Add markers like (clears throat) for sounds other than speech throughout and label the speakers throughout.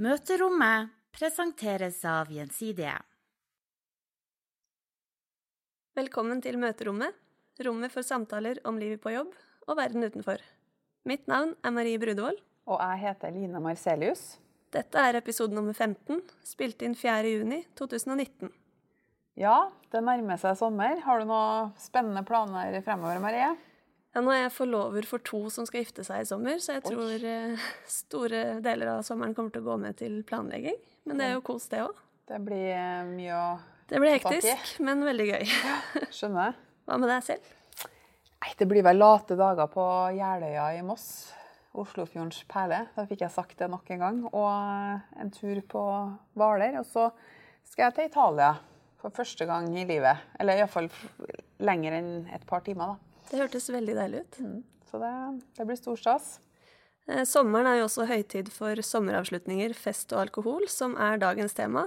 Speaker 1: Møterommet presenteres av Gjensidige.
Speaker 2: Velkommen til Møterommet, rommet for samtaler om livet på jobb og verden utenfor. Mitt navn er Marie Brudevold.
Speaker 3: Og jeg heter Line Marcelius.
Speaker 2: Dette er episode nummer 15, spilt inn 4.6.2019.
Speaker 3: Ja, det nærmer seg sommer. Har du noen spennende planer fremover, Marie?
Speaker 2: Ja, nå er jeg forlover for to som skal gifte seg i sommer, så jeg tror Oi. store deler av sommeren kommer til å gå med til planlegging. Men det er jo kos, det òg.
Speaker 3: Det blir eh, mye å
Speaker 2: Det blir hektisk, men veldig gøy.
Speaker 3: Skjønner jeg. (laughs)
Speaker 2: Hva med deg selv?
Speaker 3: Nei, det blir vel late dager på Jeløya i Moss. Oslofjordens perle. Da fikk jeg sagt det nok en gang. Og eh, en tur på Hvaler. Og så skal jeg til Italia for første gang i livet. Eller iallfall lenger enn et par timer, da.
Speaker 2: Det hørtes veldig deilig ut.
Speaker 3: Så det, det blir stor stas.
Speaker 2: Eh, Sommeren er jo også høytid for sommeravslutninger, fest og alkohol, som er dagens tema.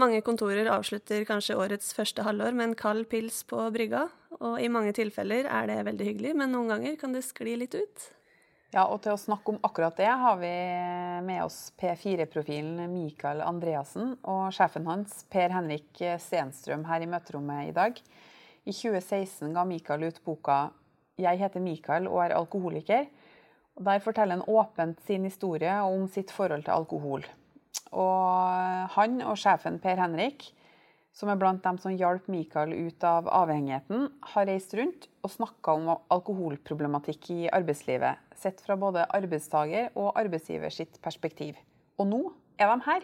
Speaker 2: Mange kontorer avslutter kanskje årets første halvår med en kald pils på brygga, og i mange tilfeller er det veldig hyggelig, men noen ganger kan det skli litt ut.
Speaker 3: Ja, og til å snakke om akkurat det har vi med oss P4-profilen Mikael Andreassen og sjefen hans Per Henrik Stenstrøm her i møterommet i dag. I 2016 ga Mikael ut boka 'Jeg heter Mikael og er alkoholiker'. Og Der forteller han åpent sin historie om sitt forhold til alkohol. Og han og sjefen Per Henrik, som er blant dem som hjalp Mikael ut av avhengigheten, har reist rundt og snakka om alkoholproblematikk i arbeidslivet, sett fra både arbeidstaker og arbeidsgiver sitt perspektiv. Og nå er de her.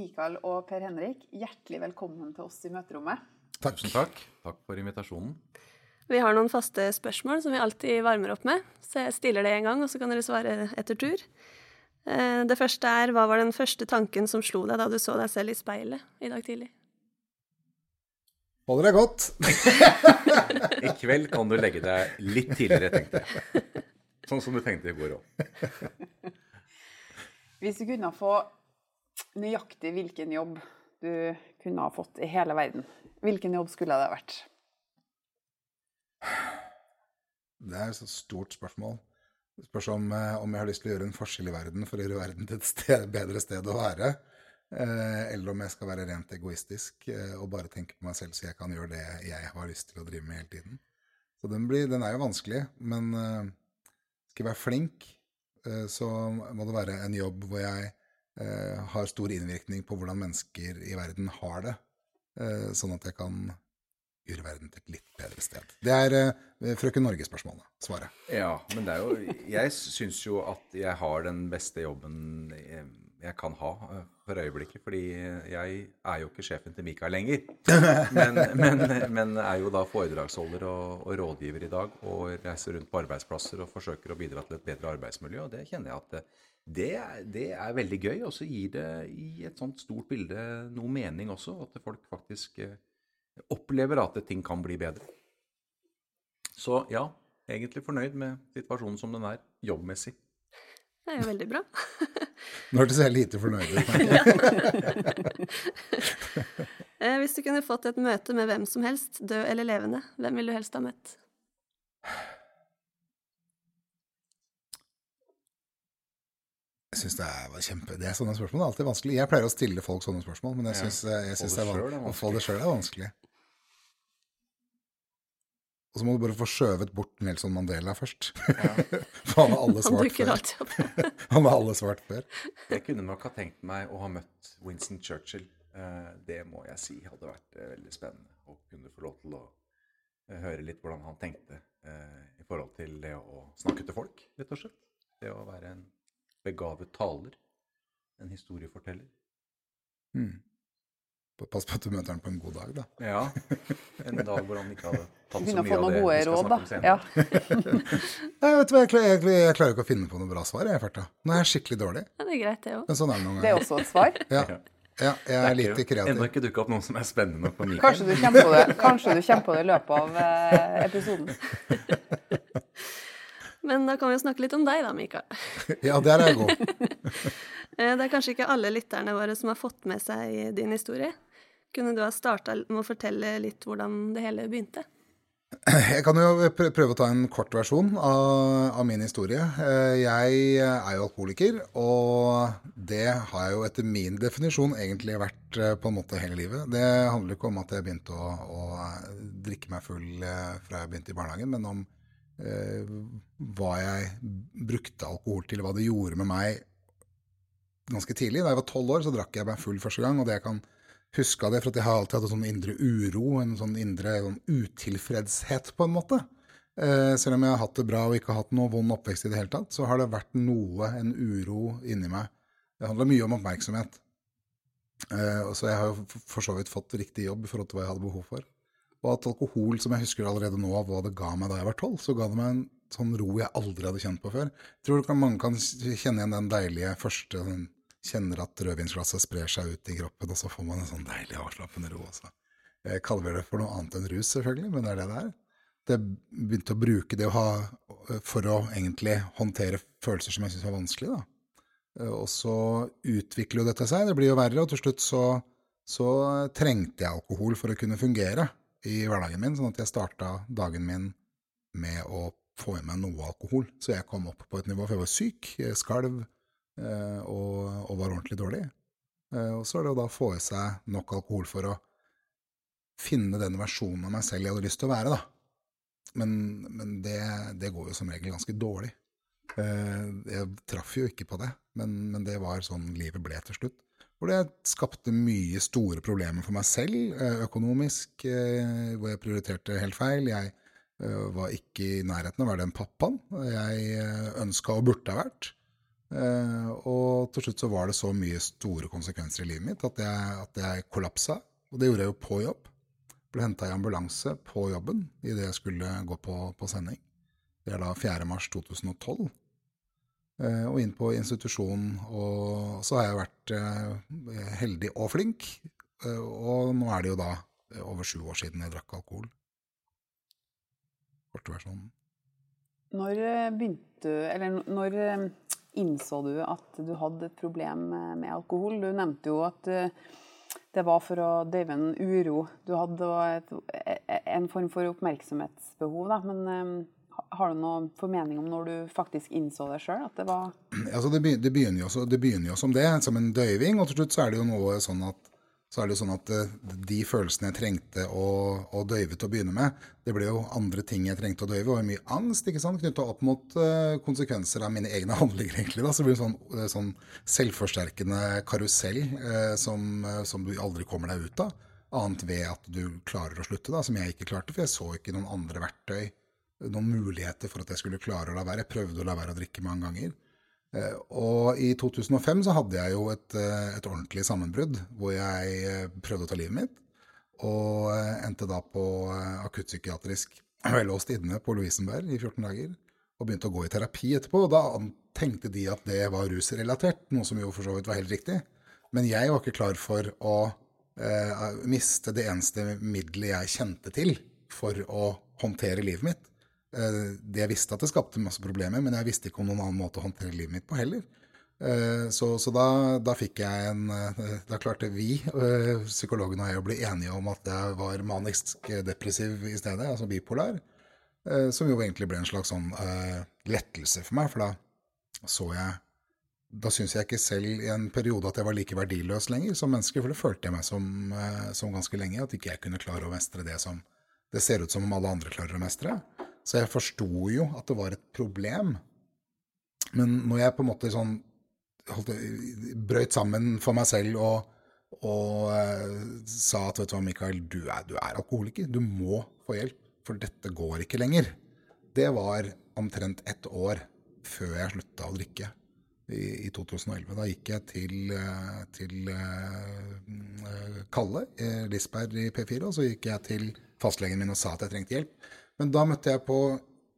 Speaker 3: Mikael og Per Henrik, hjertelig velkommen til oss i møterommet.
Speaker 4: Tusen takk. Takk for invitasjonen.
Speaker 2: Vi har noen faste spørsmål som vi alltid varmer opp med, så jeg stiller det en gang, og så kan dere svare etter tur. Eh, Det første er hva var den første tanken som slo deg da du så deg selv i speilet i dag tidlig?
Speaker 4: Holder deg godt. (laughs) I kveld kan du legge deg litt tidligere, tenkte jeg. Sånn som du tenkte i går òg.
Speaker 3: Hvis du kunne få nøyaktig hvilken jobb du kunne ha fått i hele verden, hvilken jobb skulle det vært?
Speaker 5: Det er et stort spørsmål. Det spørs om, eh, om jeg har lyst til å gjøre en forskjell i verden for å gjøre verden til et sted, bedre sted å være. Eh, eller om jeg skal være rent egoistisk eh, og bare tenke på meg selv så jeg kan gjøre det jeg har lyst til å drive med hele tiden. Så den, blir, den er jo vanskelig, men skal jeg være flink, så må det være en jobb hvor jeg har stor innvirkning på hvordan mennesker i verden har det, eh, sånn at jeg kan gjøre verden til et litt bedre sted. Det er eh, Frøken Norge-spørsmålet, svaret.
Speaker 4: Ja, men det er jo Jeg syns jo at jeg har den beste jobben jeg, jeg kan ha eh, for øyeblikket. Fordi jeg er jo ikke sjefen til Mikael lenger. Men, men, men er jo da foredragsholder og, og rådgiver i dag. Og reiser rundt på arbeidsplasser og forsøker å bidra til et bedre arbeidsmiljø. Og det kjenner jeg at det, det er veldig gøy. Og så gir det i et sånt stort bilde noe mening også. At folk faktisk eh, opplever at ting kan bli bedre. Så ja, egentlig fornøyd med situasjonen som den er, jobbmessig.
Speaker 2: Det er jo veldig bra.
Speaker 5: Nå hørtes jeg lite fornøyd ut. (laughs)
Speaker 2: Eh, Hvis du kunne fått et møte med hvem som helst, død eller levende, hvem ville du helst ha møtt?
Speaker 5: Jeg synes det er kjempe... Det er sånne spørsmål det er alltid vanskelig. Jeg pleier å stille folk sånne spørsmål, men jeg syns, jeg
Speaker 4: Få
Speaker 5: synes
Speaker 4: det
Speaker 5: det er
Speaker 4: er
Speaker 5: å få
Speaker 4: vanskelig.
Speaker 5: det sjøl er vanskelig. Og så må du bare få skjøvet bort Nelson Mandela først. (laughs) For han har alle svart før. (laughs) Han har alle svart før.
Speaker 4: Jeg kunne nok ha tenkt meg å ha møtt Winston Churchill. Eh, Det må jeg si hadde vært eh, veldig spennende. Å kunne få lov til å eh, høre litt hvordan han tenkte eh, i forhold til det å snakke til folk, rett og slett. Det å være en begavet taler. En historieforteller.
Speaker 5: Mm. Pass på at du møter han på en god dag, da.
Speaker 4: Ja. En dag hvor han ikke hadde tatt så mye av det vi skal
Speaker 3: råd,
Speaker 4: snakke om senere.
Speaker 3: Ja. (laughs)
Speaker 5: Nei, vet du hva, jeg, jeg, jeg klarer ikke å finne på noe bra svar, jeg, farta. Nå er jeg skikkelig dårlig.
Speaker 2: Ja, det er greit, det òg.
Speaker 5: Men sånn er det noen
Speaker 3: Det er også et svar. (laughs)
Speaker 5: Ja, ja, jeg er
Speaker 4: Det
Speaker 5: lite
Speaker 4: kreativ. Ennå ikke dukka opp noen som er spennende nok på Mikael.
Speaker 3: Kanskje du kommer på det, Kanskje du kommer på det i løpet av eh, episoden. (laughs)
Speaker 2: Men da kan vi jo snakke litt om deg, da, Mikael. (laughs)
Speaker 5: Ja, der er jeg god. (laughs)
Speaker 2: Eh, Det er kanskje ikke alle lytterne våre som har fått med seg din historie. Kunne du ha starta med å fortelle litt hvordan det hele begynte? (clears throat)
Speaker 5: Jeg kan jo prøve å ta en kort versjon av, av, min historie. Eh, jeg er jo alkoholiker, og det har jo etter min definisjon egentlig vært eh, på en måte hele livet. Det handler ikke om at jeg begynte å, å drikke meg full fra jeg begynte i barnehagen, men om hva jeg brukte alkohol til, hva det gjorde med meg ganske tidlig. Da jeg var tolv år, så drakk jeg meg full første gang, og det jeg kan huske av det, for jeg har alltid hatt en sånn indre uro, en sånn indre sånn utilfredshet, på en måte. Eh, selv om jeg har hatt det bra og ikke har hatt noe vond oppvekst i det hele tatt, så har det vært noe, en uro inni meg. Det handler mye om oppmerksomhet. Eh, så jeg har jo for så vidt fått riktig jobb i forhold til hva jeg hadde behov for. Og at alkohol, som jeg husker allerede nå av hva det ga meg da jeg var tolv, så ga det meg en sånn ro jeg aldri hadde kjent på før. Jeg tror mange kan kjenne igjen den deilige første sånn, kjenner at rødvinsglasset sprer seg ut i kroppen, og så får man en sånn deilig avslappende ro. Også. Jeg kaller det for noe annet enn rus, selvfølgelig, men det er det det er. Det begynte å bruke det å ha for å egentlig håndtere følelser som jeg syntes var vanskelig. da. Og så utvikler jo dette seg, det blir jo verre, og til slutt så, så trengte jeg alkohol for å kunne fungere i hverdagen min, sånn at jeg starta dagen min med å få i meg noe alkohol. Så jeg kom opp på et nivå, for jeg var syk, jeg skalv, Eh, og, og, var ordentlig dårlig. Eh, og så er det å da få i seg nok alkohol for å finne den versjonen av meg selv jeg hadde lyst til å være, da. Men, men det, det, går jo som regel ganske dårlig. Eh, jeg traff jo ikke på det, men, men, det var sånn livet ble til slutt. Hvor det skapte mye store problemer for meg selv økonomisk, hvor jeg prioriterte helt feil. Jeg var ikke i nærheten av å være den pappaen jeg ønska og burde ha vært. Og til slutt så var det så mye store konsekvenser i livet mitt at jeg, at jeg kollapsa. Og det gjorde jeg jo på jobb. Ble henta i ambulanse på jobben idet jeg skulle gå på, på, sending. Det er da 4. mars 2012. Uh, og inn på institusjonen. Og så har jeg vært uh, heldig og flink. og nå er det jo da over sju år siden jeg drakk alkohol. Korte versjonen.
Speaker 3: Når begynte Eller når innså du at du hadde et problem med alkohol? Du nevnte jo at eh, det var for å døyve en uro. Du hadde et, e, en form for oppmerksomhetsbehov, da. Men eh, har du noen formening om når du faktisk innså det sjøl? Det (clears throat)
Speaker 5: altså det, begynner jo, det begynner jo som det, som en døyving. Og til slutt så er det jo noe sånn at så er det sånn at eh, de følelsene jeg trengte å, å, døyve til å begynne med, det ble jo andre ting jeg trengte å døyve, og mye angst ikke sant, knytta opp mot uh, konsekvenser av mine egne (laughs) handlinger. egentlig da, Så det blir en sånn, uh, sånn selvforsterkende karusell som, som, du aldri kommer deg ut av. Annet ved at du klarer å slutte, da, som jeg ikke klarte, for jeg så ikke noen andre verktøy, noen muligheter for at jeg skulle klare å la være. Jeg prøvde å la være å drikke mange ganger. Eh, og i 2005 så hadde jeg jo et, eh, et ordentlig sammenbrudd hvor jeg eh, prøvde å ta livet mitt. Og endte da på akuttpsykiatrisk låst inne på Lovisenberg i 14 dager. Og begynte å gå i terapi etterpå. Og da tenkte de at det var rusrelatert, noe som jo for så vidt var helt riktig. Men jeg var ikke klar for å eh, miste det eneste middelet jeg kjente til for å håndtere livet mitt. Eh, det jeg visste at det skapte masse problemer, men jeg visste ikke om noen annen måte å håndtere livet mitt på heller. Eh, så, så da, da, fikk jeg en eh, Da klarte vi, psykologen og jeg, å bli enige om at jeg var manisk depressiv i stedet, altså bipolar. Som jo egentlig ble en slags sånn lettelse for meg, for da så jeg da syns jeg ikke selv i en periode at jeg var like verdiløs lenger som menneske, for det følte jeg meg som, som ganske lenge, at ikke jeg kunne klare å mestre det som det ser ut som om alle andre klarer å mestre. Så jeg forsto jo at det var et problem. Men når jeg på en måte sånn holdt, brøyt sammen for meg selv og, og uh, sa at vet du hva, Mikael, du er, du er, alkoholiker. Du må få hjelp, for dette går ikke lenger. Det var omtrent ett år før jeg slutta å drikke i, i 2011. Da gikk jeg til, uh, til uh, Kalle Lisberg i P4, og så gikk jeg til fastlegen min og sa at jeg trengte hjelp. Men da møtte jeg på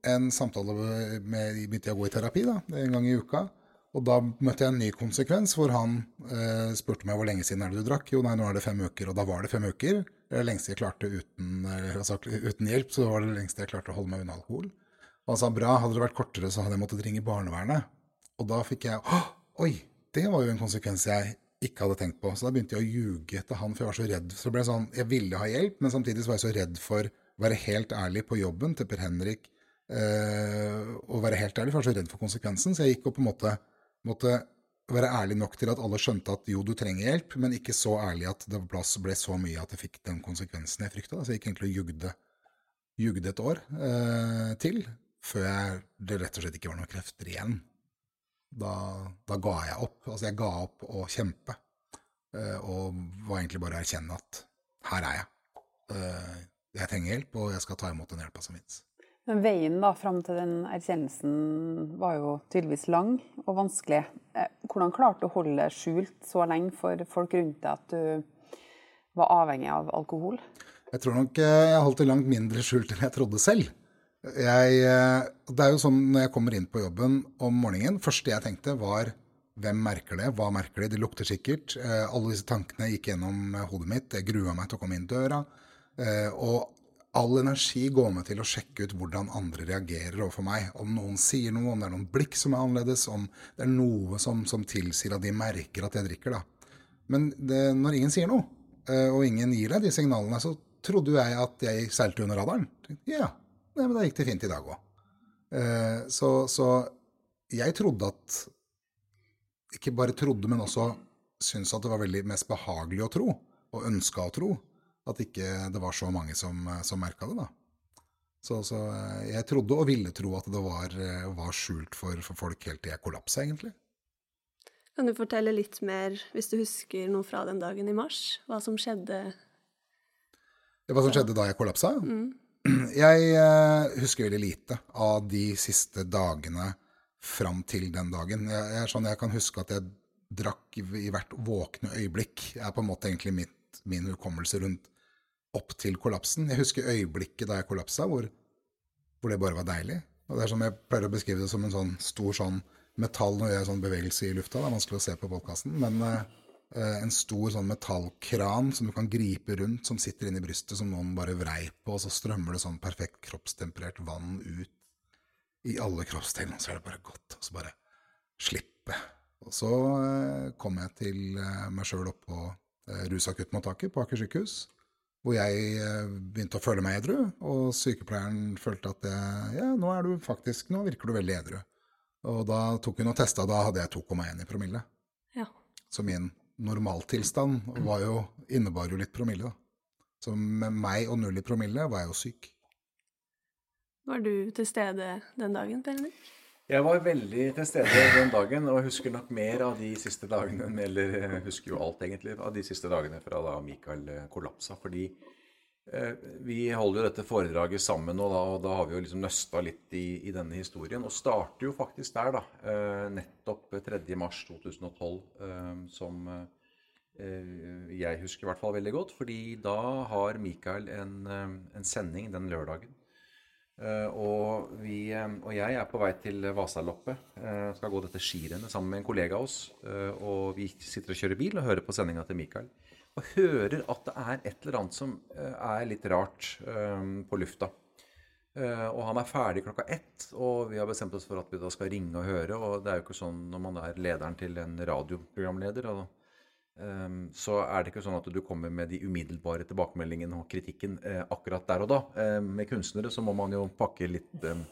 Speaker 5: en samtale med Begynte jeg å gå i terapi da, en gang i uka. Og da møtte jeg en ny konsekvens hvor han eh, spurte meg hvor lenge siden er det du drakk. Jo, nei, nå er det fem uker. Og da var det fem uker. Det er det lengste jeg klarte uten, altså, uten, hjelp. Så det var det lengste jeg klarte å holde meg unna alkohol. Og han sa bra, hadde det vært kortere, så hadde jeg måttet ringe barnevernet. Og da fikk jeg oi! Det var jo en konsekvens jeg ikke hadde tenkt på. Så da begynte jeg å ljuge til han, for jeg var så redd. Så det ble sånn, Jeg ville ha hjelp, men samtidig var jeg så redd for være helt ærlig på jobben til Per Henrik eh, og være helt ærlig, for jeg var så redd for konsekvensen. Så jeg gikk og på en måte måtte være ærlig nok til at alle skjønte at jo, du trenger hjelp, men ikke så ærlig at det ble så mye at det fikk den konsekvensen jeg frykta. Så jeg gikk egentlig og jugde, jugde et år eh, til, før jeg, det rett og slett ikke var noen krefter igjen. Da, da, ga jeg opp. Altså, jeg ga opp å kjempe, eh, og var egentlig bare å erkjenne at her er jeg. Eh, jeg trenger hjelp, og jeg skal ta imot den hjelpa som fins.
Speaker 3: Men veien da fram til den erkjennelsen var jo tydeligvis lang og vanskelig. Eh, hvordan klarte du å holde det skjult så lenge for folk rundt deg at du var avhengig av alkohol?
Speaker 5: Jeg tror nok eh, jeg holdt det langt mindre skjult enn jeg trodde selv. Jeg, eh, det er jo sånn når jeg kommer inn på jobben om morgenen, første jeg tenkte var hvem merker det, hva merker det, det lukter sikkert. Alle disse tankene gikk gjennom hodet mitt, jeg grua meg til å komme inn døra. Og all energi går med til å sjekke ut hvordan andre reagerer overfor meg. Om noen sier noe, om det er noen blikk som er annerledes, om det er noe som, som tilsier at de merker at jeg drikker. da. Men det, når ingen sier noe, eh, og ingen gir deg de signalene, så trodde jeg at jeg seilte under radaren. Ja, nei, men da gikk det fint i dag òg. Eh, så, så jeg trodde at Ikke bare trodde, men også syntes at det var veldig mest behagelig å tro, og ønska å tro, at ikke det var så mange som, som merka det, da. Så, så, eh, jeg trodde og ville tro at det var, eh, var skjult for, for, folk helt til jeg kollapsa, egentlig.
Speaker 2: Kan du fortelle litt mer, hvis du husker noe fra den dagen i mars? Hva som skjedde?
Speaker 5: Hva som skjedde da jeg kollapsa? Mm. (clears throat) Jeg uh, husker veldig lite av de siste dagene fram til den dagen. Jeg, jeg, sånn, jeg kan huske at jeg drakk i, hvert våkne øyeblikk. Er på en måte egentlig mitt, min hukommelse rundt opp til kollapsen. Jeg husker øyeblikket da jeg kollapsa, hvor, hvor, det bare var deilig. Og det er som Jeg pleier å beskrive det som en sånn stor sånn metall når jeg gjør sånn bevegelse i lufta. Det er vanskelig å se på podkasten. Men eh, en stor sånn metallkran som du kan gripe rundt, som sitter inni brystet, som noen bare vrei på, og så strømmer det sånn perfekt kroppstemperert vann ut i alle kroppsdelene. Så er det bare godt. Og så bare slippe. Og så eh, kom jeg til eh, meg sjøl opp på rusakuttmottaket på Aker sykehus hvor jeg eh, begynte å føle meg edru, og sykepleieren følte at jeg, ja, nå er du faktisk, nå virker du veldig edru. Og da tok hun og testa, da hadde jeg 2,1 i promille.
Speaker 2: Ja.
Speaker 5: Så min normaltilstand var jo, innebar jo litt promille, da. Så med meg og null i promille var jeg jo syk.
Speaker 2: Var du til stede den dagen, Per Henrik?
Speaker 4: Jeg var veldig til stede den dagen, og husker nok mer av de siste dagene Eller husker jo alt, egentlig, av de siste dagene fra da Michael eh, kollapsa. Fordi eh, vi holder jo dette foredraget sammen, og da, og da har vi jo liksom nøsta litt i, i, denne historien. Og starter jo faktisk der, da. Eh, nettopp 3.3.2012, eh, som eh, jeg husker i hvert fall veldig godt. fordi da har Michael en, eh, en sending den lørdagen Eh, og, vi, eh, og, jeg er på vei til Vasaloppet. Jeg skal gå dette skirennet sammen med en kollega av oss. og vi sitter og kjører bil og hører på sendinga til Mikael. Og hører at det er et eller annet som er litt rart på lufta. og han er ferdig klokka ett, og vi har bestemt oss for at vi da skal ringe og høre. Og det er jo ikke sånn når man er lederen til en radioprogramleder. og så er det ikke sånn at du kommer med de umiddelbare tilbakemeldingene og kritikken eh, akkurat der og da. Ehm, med kunstnere så må man jo pakke litt ehm,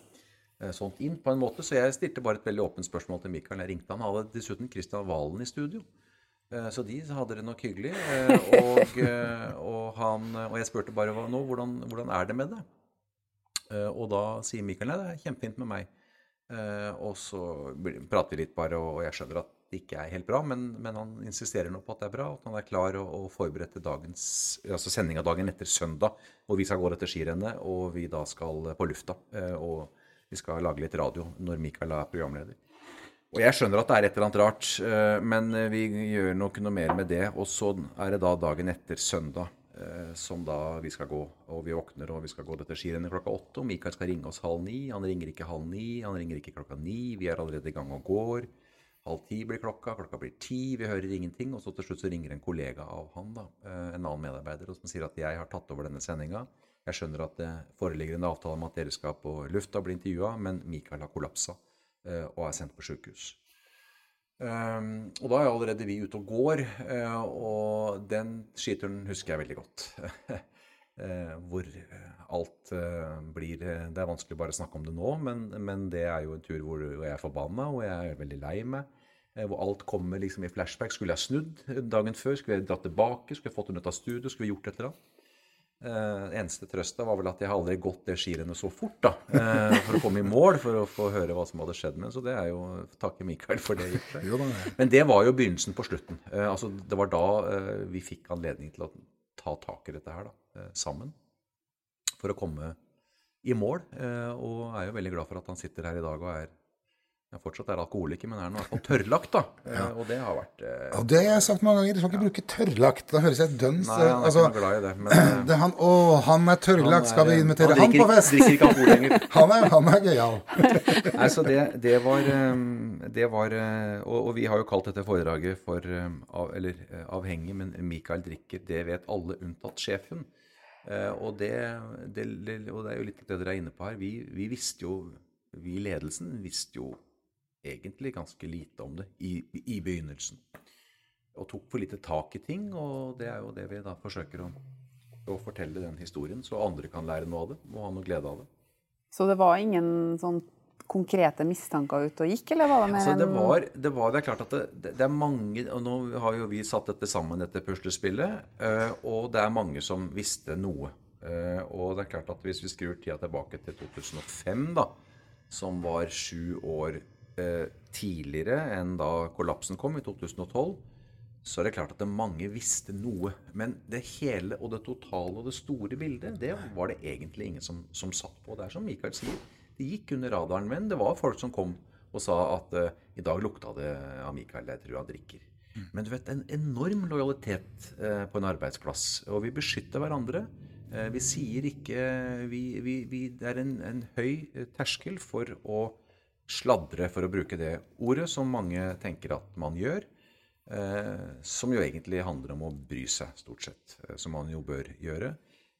Speaker 4: eh, sånt inn på en måte. Så jeg stilte bare et veldig åpent spørsmål til Mikael. Jeg ringte han. hadde dessuten Kristian Valen i studio. Eh, så de hadde det nok hyggelig. Og, og, han, og jeg spurte bare nå, hvordan, hvordan er det med det? Og da sier Mikael nei, det er kjempefint med meg. Og så prater vi litt bare, og jeg skjønner at det ikke er helt bra, men, men, han insisterer nå på at det er bra, at han er klar og, og forberedt til altså sendinga dagen etter søndag, Og vi skal gå etter skirennet, og vi da skal på lufta. Eh, og vi skal lage litt radio når Mikael er programleder. Og jeg skjønner at det er et eller annet rart, eh, men vi gjør nok noe mer med det. Og så er det da dagen etter søndag eh, som da vi skal gå. Og vi våkner og vi skal gå dette skirennet klokka åtte. Og Mikael skal ringe oss halv ni. Han ringer ikke halv ni, han ringer ikke klokka ni. Vi er allerede i gang og går. Halv ti blir klokka, klokka blir ti, vi hører ingenting. Og så til slutt så ringer en kollega av han, da, eh, en annen medarbeider, som sier at jeg har tatt over denne sendinga. Jeg skjønner at det foreligger en avtale om at dere skal på lufta og bli intervjua, men Mikael har kollapsa eh, og er sendt på sjukehus. Um, og da er allerede vi ute og går, uh, og den skituren husker jeg veldig godt. (laughs) Eh, hvor eh, alt eh, blir Det er vanskelig bare å snakke om det nå, men, men det er jo en tur hvor, jeg er forbanna, og jeg er veldig lei meg. Eh, hvor alt kommer liksom i flashback. Skulle jeg snudd dagen før? Skulle jeg dratt tilbake? Skulle jeg fått henne ut av studio? Skulle vi gjort et eller annet? Eh, eneste trøsta var vel at jeg har aldri gått det skirennet så fort da, eh, for å komme i mål, for å få høre hva som hadde skjedd med Så det er jo takke Mikael for det. Men det var jo begynnelsen på slutten. Eh, altså, det var da vi fikk anledning til å ta tak i dette her da, sammen. For å komme i mål. Eh, og er jo veldig glad for at han sitter her i dag og er ja, fortsatt er alkoholiker, men er i hvert fall tørrlagt. da. Ja. og det har vært eh,
Speaker 5: Og det har jeg sagt mange ganger. Du skal ikke bruke tørrlagt. Da høres jeg dønns
Speaker 4: Nei, han er
Speaker 5: altså,
Speaker 4: ikke glad i det. Men eh, (clears throat)
Speaker 5: det han, Å, han er tørrlagt. Skal vi invitere han,
Speaker 4: drikker,
Speaker 5: på fest?
Speaker 4: drikker ikke alkohol lenger. (laughs)
Speaker 5: Han er, han er gøyal. (laughs)
Speaker 4: Nei, så det, det var, eh, det var eh, og, og vi har jo kalt dette foredraget for eh, av, Eller eh, avhengig, men Mikael drikker, det vet alle unntatt sjefen. Eh, Og det, det, det- og det er jo litt det dere er inne på her. Vi, vi visste jo Vi i ledelsen visste jo egentlig ganske lite om det i, i begynnelsen. Og tok for lite tak i ting, og det er jo det vi da forsøker å, å fortelle den historien, så andre kan lære noe av det og ha noe glede av det.
Speaker 3: Så det var ingen sånn konkrete mistanker ute og gikk, eller var det mer
Speaker 4: Altså, det, var, det var det er klart at det, det, er mange og Nå har jo vi satt dette sammen, dette puslespillet, eh, og det er mange som visste noe. Eh, og det er klart at hvis vi skrur tida tilbake til 2005, da, som var sju år eh, tidligere enn da kollapsen kom, i 2012, så er det klart at det mange visste noe. Men det hele og det totale og det store bildet, det var det egentlig ingen som, som satt på. Det er som Mikael sier, det gikk under radaren. Men det var folk som kom og sa at uh, i dag lukta det av Mikael, jeg tror han drikker. Men du vet, en enorm lojalitet uh, på en arbeidsplass. Og vi beskytter hverandre. Uh, vi sier ikke vi, vi, vi, Det er en, en høy terskel for å sladre, for å bruke det ordet, som mange tenker at man gjør. Som jo egentlig handler om å bry seg, stort sett. Som man jo bør gjøre.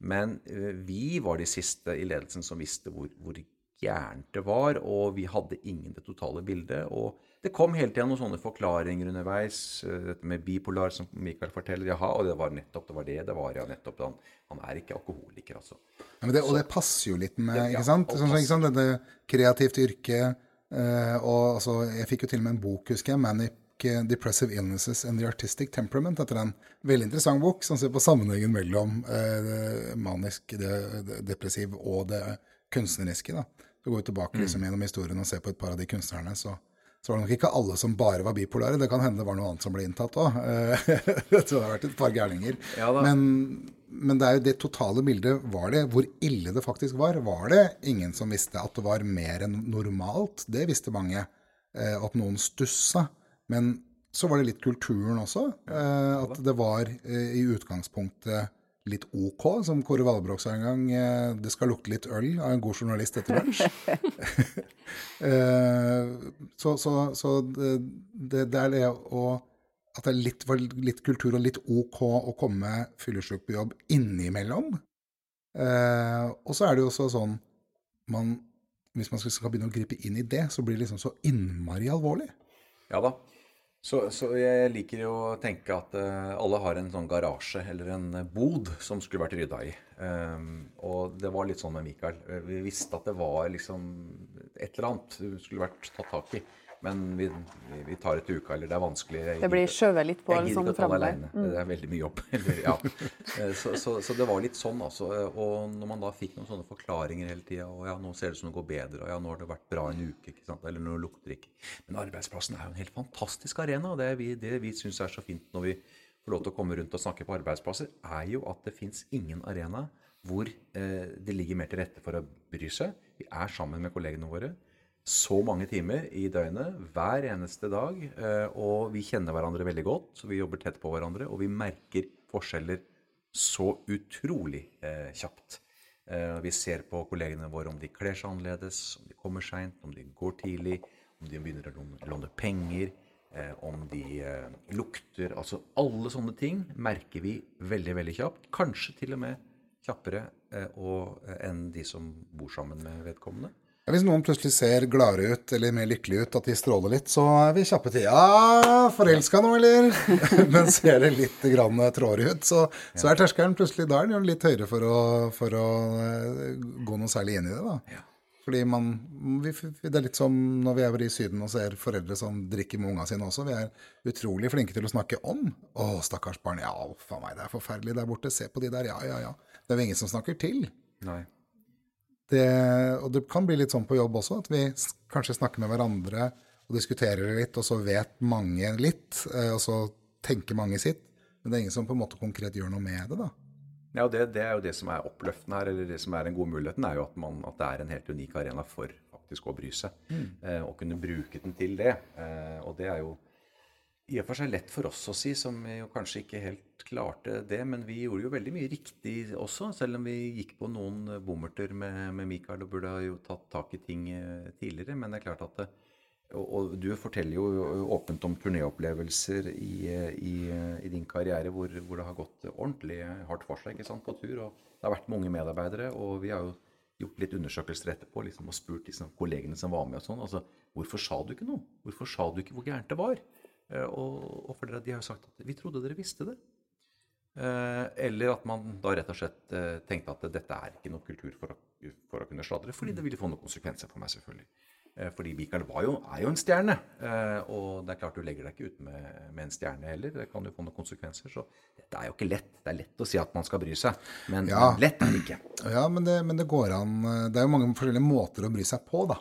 Speaker 4: Men vi var de siste i ledelsen som visste hvor, hvor gærent det var, og vi hadde ingen det totale bildet. Og det kom hele tida noen sånne forklaringer underveis. eh, Dette med bipolar, som Mikael forteller. Jaha, og det var nettopp det var det det var. Ja, nettopp. Han, han er ikke alkoholiker, altså.
Speaker 5: Ja, men det, og det passer jo litt med,
Speaker 4: ja,
Speaker 5: ikke sant? Sånn, ikke sant? Dette kreativt yrke. eh, og altså, jeg fikk jo til og med en bok, husker jeg. 'Manic eh, Depressive Illnesses and the Artistic Temperament'. Etter en veldig interessant bok som ser på sammenhengen mellom eh, manisk, det, det, depressiv og det kunstneriske. da. Så går tilbake liksom, gjennom historien og ser på et par av de kunstnerne, så, så var det nok ikke alle som bare var bipolare. Det kan hende det var noe annet som ble inntatt òg. (laughs) Jeg tror det har vært et par gærninger.
Speaker 4: Ja.
Speaker 5: Men, men det er jo det totale bildet. Var det hvor ille det faktisk var? Var det ingen som visste at det var mer enn normalt? Det visste mange. Eh, at noen stussa. Men så var det litt kulturen også. Eh, at det var eh, i utgangspunktet litt OK, som Kåre Valbrok sa en gang. Eh, det skal lukte litt øl av en god journalist etter lunsj. (laughs) eh, så så, så det, det, er det å at det er litt, litt kultur og litt OK å komme fyllesyk på jobb innimellom. Eh, og så er det jo også sånn man, Hvis man skal begynne å gripe inn i det, så blir det liksom så innmari alvorlig.
Speaker 4: Ja da. Så, så jeg liker jo å tenke at eh, alle har en sånn garasje eller en eh, bod som skulle vært rydda i. Um, og det var litt sånn med Mikael. Eh, Vi visste at det var liksom et eller annet som skulle vært tatt tak i. Men vi, vi, tar et uke, eller det er vanskelig. Jeg
Speaker 3: Det blir skjøvet litt på
Speaker 4: Jeg gidder
Speaker 3: sånn
Speaker 4: ikke å ta det aleine. Det er veldig mye jobb. (laughs) Ja. Eh, så, så, så det var litt sånn, altså. Og når man da fikk noen sånne forklaringer hele tida Og ja, nå ser det ut som det går bedre, og ja, nå har det vært bra en uke, ikke sant. Eller nå lukter det ikke. Men arbeidsplassen er jo en helt fantastisk arena. Og det vi, det vi syns er så fint når vi får lov til å komme rundt og snakke på arbeidsplasser, er jo at det fins ingen arena hvor eh, det ligger mer til rette for å bry seg. Vi er sammen med kollegene våre så mange timer i døgnet hver eneste dag. eh, Og vi kjenner hverandre veldig godt, så vi jobber tett på hverandre. Og vi merker forskjeller så utrolig eh, kjapt. Eh, Vi ser på kollegene våre om de kler seg annerledes, om de kommer seint, om de går tidlig, om de begynner å låne- penger, om de lukter Altså alle sånne ting merker vi veldig, veldig kjapt. Kanskje til og med kjappere enn de som bor sammen med vedkommende.
Speaker 5: Hvis noen plutselig ser gladere ut eller mer lykkelige ut, at de stråler litt, så er vi kjappe til Ja, forelska nå, eller? (laughs) Men ser det litt grann trådere ut, så, så, er terskelen plutselig da er den litt høyere for å, for å eh, gå noe særlig inn i det. da. Fordi man, vi, Det er litt som når vi er i Syden og ser foreldre som drikker med unga sine også. Vi er utrolig flinke til å snakke om. 'Å, stakkars barn. Ja, faen meg, det er forferdelig der borte. Se på de der. Ja, ja, ja.' Det er jo ingen som snakker til.
Speaker 4: Nei.
Speaker 5: Det, og det kan bli litt sånn på jobb også, at vi kanskje snakker med hverandre og diskuterer det litt, og så vet mange litt, eh, og så tenker mange sitt. Men det er ingen som på en måte konkret gjør noe med det, da.
Speaker 4: Ja, det, det, er jo det som er oppløftende her, eller det som er den gode muligheten, er jo at, man, at det er en helt unik arena for faktisk å bry seg. Mm. Eh, og kunne bruke den til det. Eh, og det er jo i og for seg lett for oss å si, som jo kanskje ikke helt klarte det. Men vi gjorde jo veldig mye riktig også, selv om vi gikk på noen bommerter med, med Mikael og burde ha jo tatt tak i ting eh, tidligere. Men det er klart at det, og, du forteller jo åpent om turnéopplevelser i, i, i, din karriere hvor, hvor, det har gått ordentlig hardt for seg sant, på tur. og Det har vært mange medarbeidere, og vi har jo gjort litt undersøkelser etterpå liksom, og spurt liksom, kollegene som var med. og sånn, altså, Hvorfor sa du ikke noe? Hvorfor sa du ikke hvor gærent det var? Eh, og, for dere, de har jo sagt at vi trodde dere visste det. Eh, eller at man da rett og slett eh, tenkte at dette er ikke noe kultur for å, for å kunne sladre, fordi det ville få noen konsekvenser for meg, selvfølgelig. Fordi Mikael jo, er jo en stjerne. Og det er klart du legger deg ikke ut med, med, en stjerne heller. Det kan jo få noen konsekvenser. Så dette er jo ikke lett. Det er lett å si at man skal bry seg, men ja. lett er det ikke.
Speaker 5: Ja, men det, men det, går an. Det er jo mange forskjellige måter å bry seg på, da.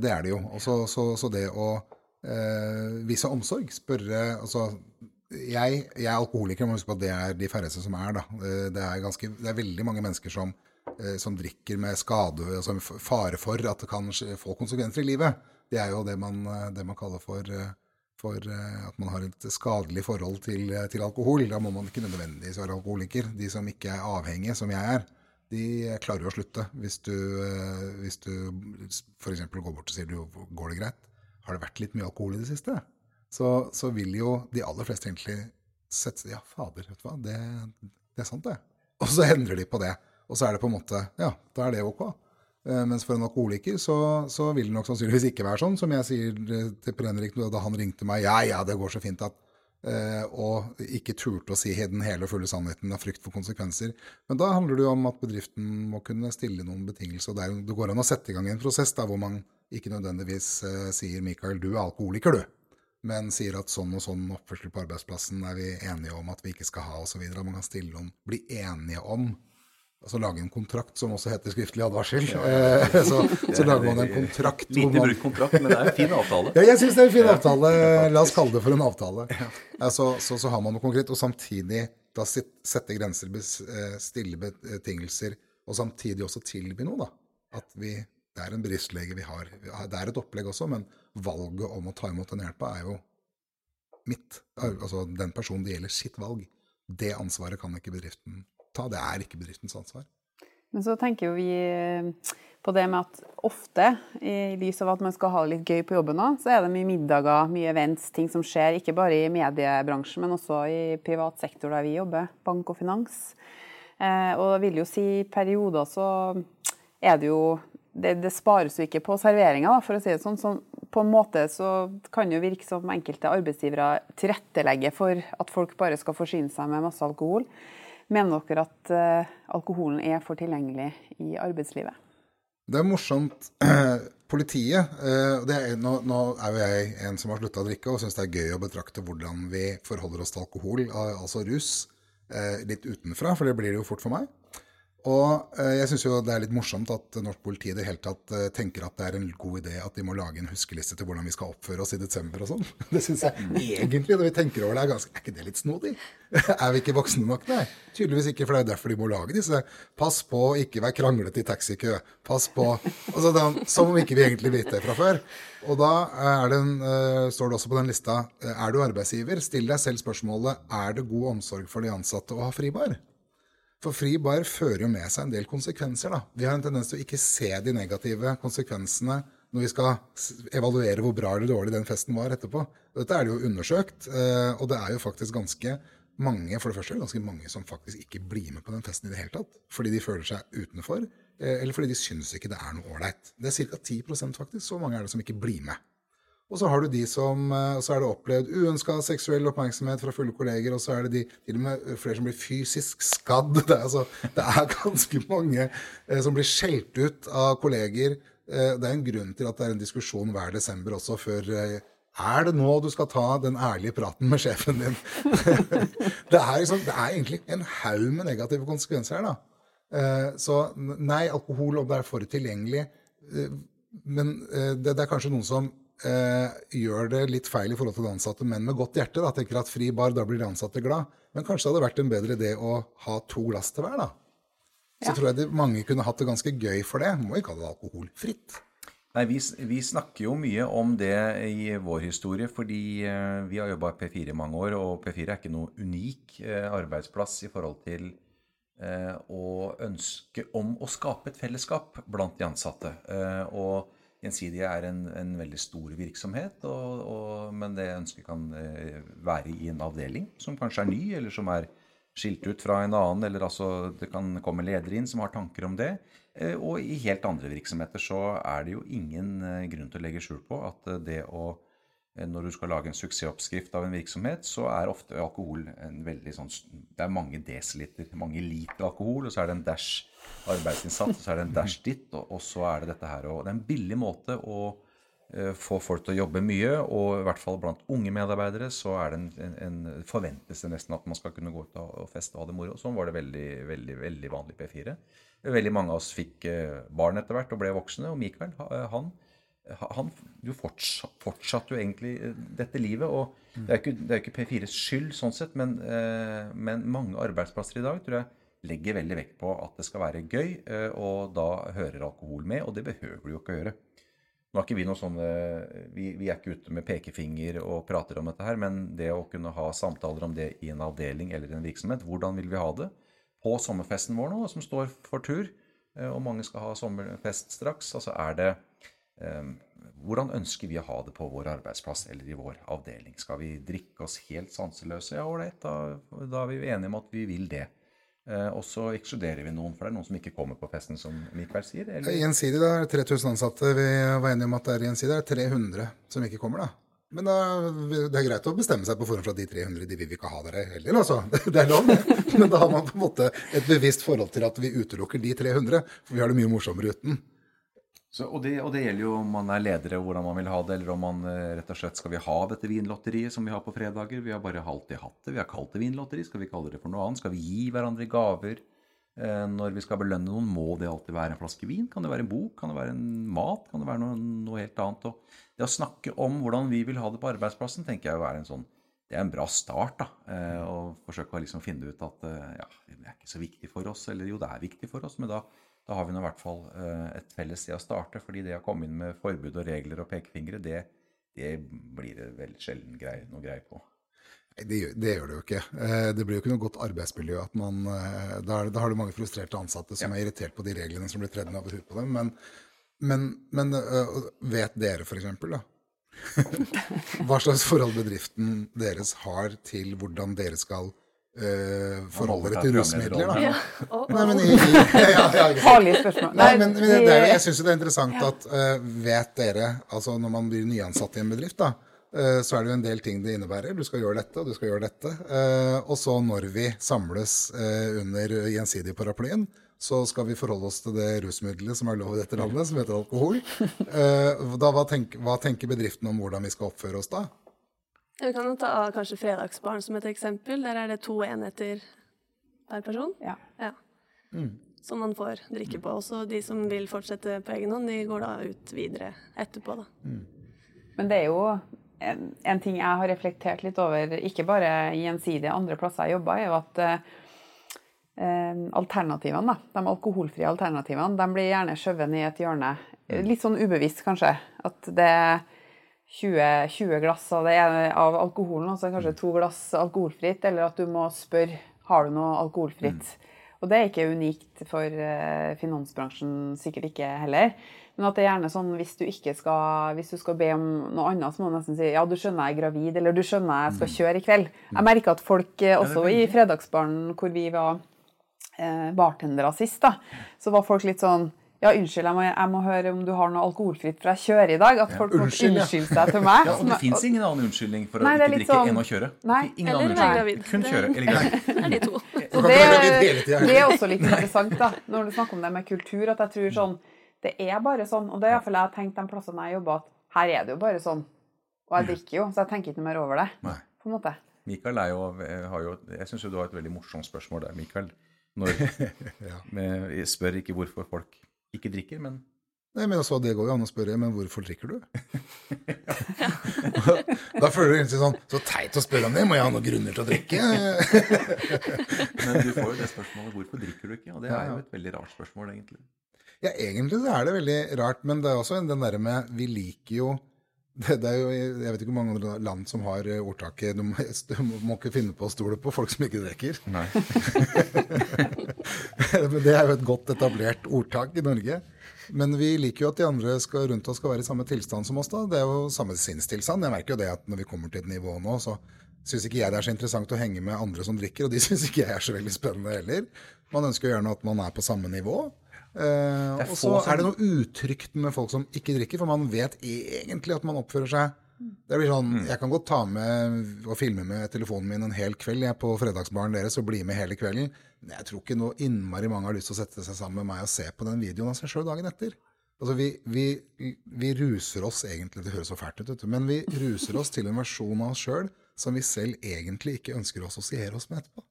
Speaker 5: Det er det jo. Også, så, så, det å eh, vise omsorg, spørre Altså jeg, jeg er alkoholiker, må huske på at det er de færreste som er, da. Det er, ganske, det er veldig mange mennesker som Eh, som drikker med skade, altså fare for at det kan få konsekvenser i livet. Det er jo det man, eh, det man kaller for, eh, for, at man har et skadelig forhold til, til, alkohol. Da må man ikke nødvendigvis være alkoholiker. De som ikke er avhengige, som jeg er, de klarer jo å slutte. Hvis du, hvis du f.eks. går bort og sier du, går det greit? Har det vært litt mye alkohol i det siste? Så, så vil jo de aller fleste egentlig sette seg Ja, fader, vet du hva, det, det er sant, det. Og så endrer de på det. Og så er det på en måte Ja, da er det ok. Uh, mens for en alkoholiker så, så, vil det nok sannsynligvis ikke være sånn. Som jeg sier til Per Henrik da han ringte meg. Ja, ja, det går så fint at Og ikke turte å si den hele og fulle sannheten av frykt for konsekvenser. Men da handler det jo om at bedriften må kunne stille noen betingelser. og Det, går an å sette i gang en prosess der hvor man ikke nødvendigvis eh, sier 'Mikael, du er alkoholiker, du' men sier at sånn og sånn oppførsel på arbeidsplassen er vi enige om at vi ikke skal ha, osv. Man kan stille noen, bli enige om altså lage en kontrakt som også heter skriftlig advarsel. Ja, eh, (laughs) så, så, lager man en kontrakt.
Speaker 4: Lite man... brukt kontrakt, men det er en fin avtale.
Speaker 5: ja, jeg syns det er en fin avtale. La oss kalle det for en avtale. Så, så, så, har man noe konkret, og samtidig da sette grenser, eh, stille betingelser, og samtidig også tilby noe. da. At vi, det er en bristlege vi har. Det er et opplegg også, men valget om å ta imot den hjelpa er jo mitt. Altså den personen det gjelder, sitt valg. Det ansvaret kan ikke bedriften ta. Det er ikke bedriftens ansvar.
Speaker 3: Men så tenker jo vi eh, på det med at ofte, i lys av at man skal ha det litt gøy på jobben òg, så er det mye middager, mye events, ting som skjer. Ikke bare i mediebransjen, men også i privat sektor der vi jobber, bank og finans. Eh, og det vil jo si i perioder så er det jo det, det spares jo ikke på serveringa, for å si det sånn. Så på en måte så kan jo virke som enkelte arbeidsgivere tilrettelegger for at folk bare skal forsyne seg med masse alkohol. Mener dere at uh, alkoholen er for tilgjengelig i arbeidslivet?
Speaker 5: Det er morsomt. (clears throat) Politiet uh, er, nå, nå, er jo jeg en som har slutta å drikke, og syns det er gøy å betrakte hvordan vi forholder oss til alkohol, altså rus, litt utenfra, for det blir det jo fort for meg. Og eh, jeg syns jo det er litt morsomt at norsk politi i det hele tatt eh, tenker at det er en god idé at de må lage en huskeliste til hvordan vi skal oppføre oss i desember og sånn. (laughs) Det syns jeg egentlig, når vi tenker over det, er ganske Er ikke det litt snodig? (laughs) Er vi ikke voksne nok? Nei, tydeligvis ikke, for det er derfor de må lage disse. Pass på å ikke være kranglete i taxikø. Pass på altså, da, Som om ikke vi egentlig vet det fra før. Og da det en, uh, står det også på den lista Er du arbeidsgiver, still deg selv spørsmålet er det god omsorg for de ansatte å ha fribar. For fri bar fører jo med seg en del konsekvenser. da. Vi har en tendens til å ikke se de negative konsekvensene når vi skal evaluere hvor bra eller dårlig den festen var etterpå. Dette er det jo undersøkt, eh, og det er jo faktisk ganske mange, for det første ganske mange som faktisk ikke blir med på den festen i det hele tatt. Fordi de føler seg utenfor, eh, eller fordi de syns ikke det er noe ålreit. Det er ca. 10% faktisk. Så mange er det som ikke blir med. Og så har du de som eh, så er det opplevd uønska seksuell oppmerksomhet fra fulle kolleger, og så er det de, til og med flere som blir fysisk skadd. (laughs) Det er, altså, det er ganske mange eh, som blir skjelt ut av kolleger. Eh, det er en grunn til at det er en diskusjon hver desember også før er det nå du skal ta den ærlige praten med sjefen din? (laughs) det, er liksom, det, er egentlig en haug med negative konsekvenser her, da. Så nei, alkohol, om det er for tilgjengelig Men det, er kanskje noen som gjør det litt feil i forhold til de ansatte, men med godt hjerte. da, Tenker at fri bar, da blir de ansatte glad. Men kanskje det hadde vært en bedre idé å ha to glass til hver, da. Så ja. tror jeg de, mange kunne hatt det ganske gøy for det. Må ikke ha det alkoholfritt.
Speaker 4: Nei, vi, vi, snakker jo mye om det i vår historie, fordi eh, vi har jobba i P4 i mange år, og P4 er ikke noe unik eh, arbeidsplass i forhold til eh, å ønske om å skape et fellesskap blant de ansatte. Eh, og Gjensidige er en, en, veldig stor virksomhet, og, og, men det ønsket kan eh, være i en avdeling som kanskje er ny, eller som er skilt ut fra en annen, eller altså det kan komme ledere inn som har tanker om det. Eh, og i helt andre virksomheter så er det jo ingen eh, grunn til å legge skjul på at det å når du skal lage en suksessoppskrift av en virksomhet, så er ofte alkohol en veldig sånn Det er mange desiliter, mange liter alkohol, og så er det en dash arbeidsinnsats, og så er det en dash (laughs) ditt, og, og så er det dette her. Og det er en billig måte å uh, få folk til å jobbe mye, og i hvert fall blant unge medarbeidere så er det en, en, en forventes det nesten at man skal kunne gå ut og feste og ha det moro. Sånn var det veldig, veldig, veldig vanlig P4. Veldig mange av oss fikk uh, barn etter hvert og ble voksne. Og Mikael, eh, han, han jo fortsatt, fortsatte jo egentlig eh, dette livet. Og det er ikke, er ikke P4s skyld sånn sett, men, men, mange arbeidsplasser i dag tror jeg legger veldig vekt på at det skal være gøy, og da hører alkohol med. Og det behøver du jo ikke å gjøre. Nå er ikke vi noe sånne, vi, vi, er ikke ute med pekefinger og prater om dette her, men det å kunne ha samtaler om det i en avdeling eller en virksomhet, hvordan vil vi ha det? på sommerfesten vår nå, som står for tur, eh, og mange skal ha sommerfest straks, altså er det Hvordan ønsker vi å ha det på vår arbeidsplass eller i vår avdeling? Skal vi drikke oss helt sanseløse? Ja, ålreit, da, da, er vi jo enige om at vi vil det. Uh, og så ekskluderer vi noen, for det er noen som ikke kommer på festen, som Mikael sier.
Speaker 5: Eller? Gjensidig, da. 3000 ansatte. Vi var enige om at det er gjensidig. Det er 300 som ikke kommer, da. Men da, det er greit å bestemme seg på forhånd for at de 300 de vil vi ikke ha dere heller, altså. (laughs) Det er lov. Men da har man på en måte et bevisst forhold til at vi utelukker de 300. For vi har det mye morsommere uten.
Speaker 4: Så, og, det, og, det, gjelder jo om man er ledere, hvordan man vil ha det, eller om man eh, rett og slett skal vi ha dette vinlotteriet som vi har på fredager. Vi har bare alltid hatt det. Vi har kalt det vinlotteri. Skal vi kalle det for noe annet? Skal vi gi hverandre gaver? Eh, når vi skal belønne noen, må det alltid være en flaske vin? Kan det være en bok? Kan det være en mat? Kan det være noe, noe helt annet? Og det å snakke om hvordan vi vil ha det på arbeidsplassen, tenker jeg er en sånn det er en bra start. da, eh, Å forsøke å liksom finne ut at eh, ja, det er ikke så viktig for oss. Eller jo, det er viktig for oss, men da, da har vi nå i hvert fall eh, et felles sted å starte. fordi det å komme inn med forbud og regler og pekefingre, det, det blir det veldig sjelden grei, noe greie på.
Speaker 5: Nei, det, det, gjør det jo ikke. Det blir jo ikke noe godt arbeidsmiljø. at man, Da, da har du mange frustrerte ansatte som ja. er irritert på de reglene som blir tredd over huet på dem. Men men, men vet dere f.eks. da? (laughs) Hva slags forhold bedriften deres har til hvordan dere skal uh, forholde dere til rusmidler? da? Ja. (laughs) Oh, oh. Nei, men, i, i, (laughs) ja, ja, Nei, men, men det, det, jeg syns det er interessant at uh, vet dere, altså når man blir nyansatt i en bedrift, da, uh, så er det jo en del ting det innebærer. Du skal gjøre dette, og du skal gjøre dette. og så når vi samles under gjensidig paraplyen, så skal vi forholde oss til det rusmiddelet som er lov i dette landet, som heter alkohol. (laughs) Eh, da, hva, tenker, hva tenker bedriften om hvordan vi skal oppføre oss da?
Speaker 2: Vi kan jo ta kanskje Fredagsbarn som et eksempel. Der er det to enheter per person.
Speaker 3: Ja.
Speaker 2: ja. Mm. Som man får drikke på. Også de som vil fortsette på egen hånd, de går da ut videre etterpå. Da. Mm.
Speaker 3: Men det er jo en, en, ting jeg har reflektert litt over, ikke bare i gjensidige andre plasser jeg jobber, er jo at uh, Eh, alternativene, da, de alkoholfrie alternativene, de blir gjerne skjøvet ned i et hjørne. Mm. Litt sånn ubevisst, kanskje. At det er 20, 20 glass av, det av alkoholen, altså kanskje mm. to glass alkoholfritt. Eller at du må spørre har du noe alkoholfritt. Mm. Og det er ikke unikt for eh, finansbransjen, sikkert ikke heller. Men at det er gjerne sånn hvis du ikke skal hvis du skal be om noe annet, så må du nesten si ja, du skjønner jeg er gravid, eller du skjønner jeg skal
Speaker 4: Mm.
Speaker 3: kjøre i kveld. Jeg merker at folk, eh, også i Fredagsbaren hvor vi var eh, bartendere sist, da, så var folk litt sånn ja, unnskyld, jeg må, jeg må høre om du har noe alkoholfritt, for jeg kjører i dag. At folk må
Speaker 5: Unnskyld, ja.
Speaker 3: unnskylde seg til meg. (laughs)
Speaker 4: Ja, og det fins ingen annen unnskyldning for å
Speaker 3: Nei, er
Speaker 4: ikke drikke
Speaker 3: sånn-
Speaker 4: enn å kjøre.
Speaker 3: Nei,
Speaker 4: ingen
Speaker 2: eller
Speaker 4: annen
Speaker 2: være gravid.
Speaker 4: Kun kjøre eller gravid.
Speaker 2: Det er de to. (laughs)
Speaker 3: Og det, det er også litt interessant, da, når du snakker om det med kultur, at jeg tror sånn Det er bare sånn, og det er iallfall jeg har tenkt de plassene jeg jobber, at her er det jo bare sånn. Og jeg drikker jo, så jeg tenker ikke noe mer over det.
Speaker 4: Nei.
Speaker 3: På en måte.
Speaker 4: Mikael er jo, har jo Jeg syns du har et veldig morsomt spørsmål der, Mikael. Når, (laughs) med, jeg spør ikke hvorfor folk ikke drikker, men
Speaker 5: Nei, men altså, Det går jo an å spørre, men hvorfor drikker du? (laughs) (laughs) da føler du egentlig sånn Så teit å spørre om det, må jeg ha noen grunner til å drikke? (laughs)
Speaker 4: Men du får jo det spørsmålet hvorfor drikker du ikke? Og det er jo et veldig rart spørsmål, egentlig.
Speaker 5: Ja, egentlig så er det veldig rart, men det er også den derre med Vi liker jo det, det er jo, Jeg vet ikke hvor mange andre land som har ordtaket du må, du må ikke finne på å stole på folk som ikke drikker.
Speaker 4: Nei. (laughs)
Speaker 5: Det er jo et godt etablert ordtak i Norge. Men vi liker jo at de andre skal, rundt oss skal være i samme tilstand som oss. da. Det er jo samme sinnstilstand. Jeg merker jo det at når vi kommer til et nivå nå, så syns ikke jeg det er så interessant å henge med andre som drikker, og de (laughs) syns ikke jeg er så veldig spennende heller. Man ønsker jo gjerne at man er på samme nivå. Eh, og så er det noe utrygt med folk som ikke drikker, for man vet egentlig at man oppfører seg det blir sånn, Jeg kan godt ta med og filme med telefonen min en hel kveld jeg er på fredagsbaren deres og bli med hele kvelden. Men jeg tror ikke noe innmari mange har lyst til å sette seg sammen med meg og se på den videoen av seg sjøl dagen etter. Altså, vi, vi, vi ruser oss egentlig Det høres så fælt ut, vet du, men vi ruser oss til en versjon av oss sjøl som vi selv egentlig ikke ønsker å assosiere oss med etterpå.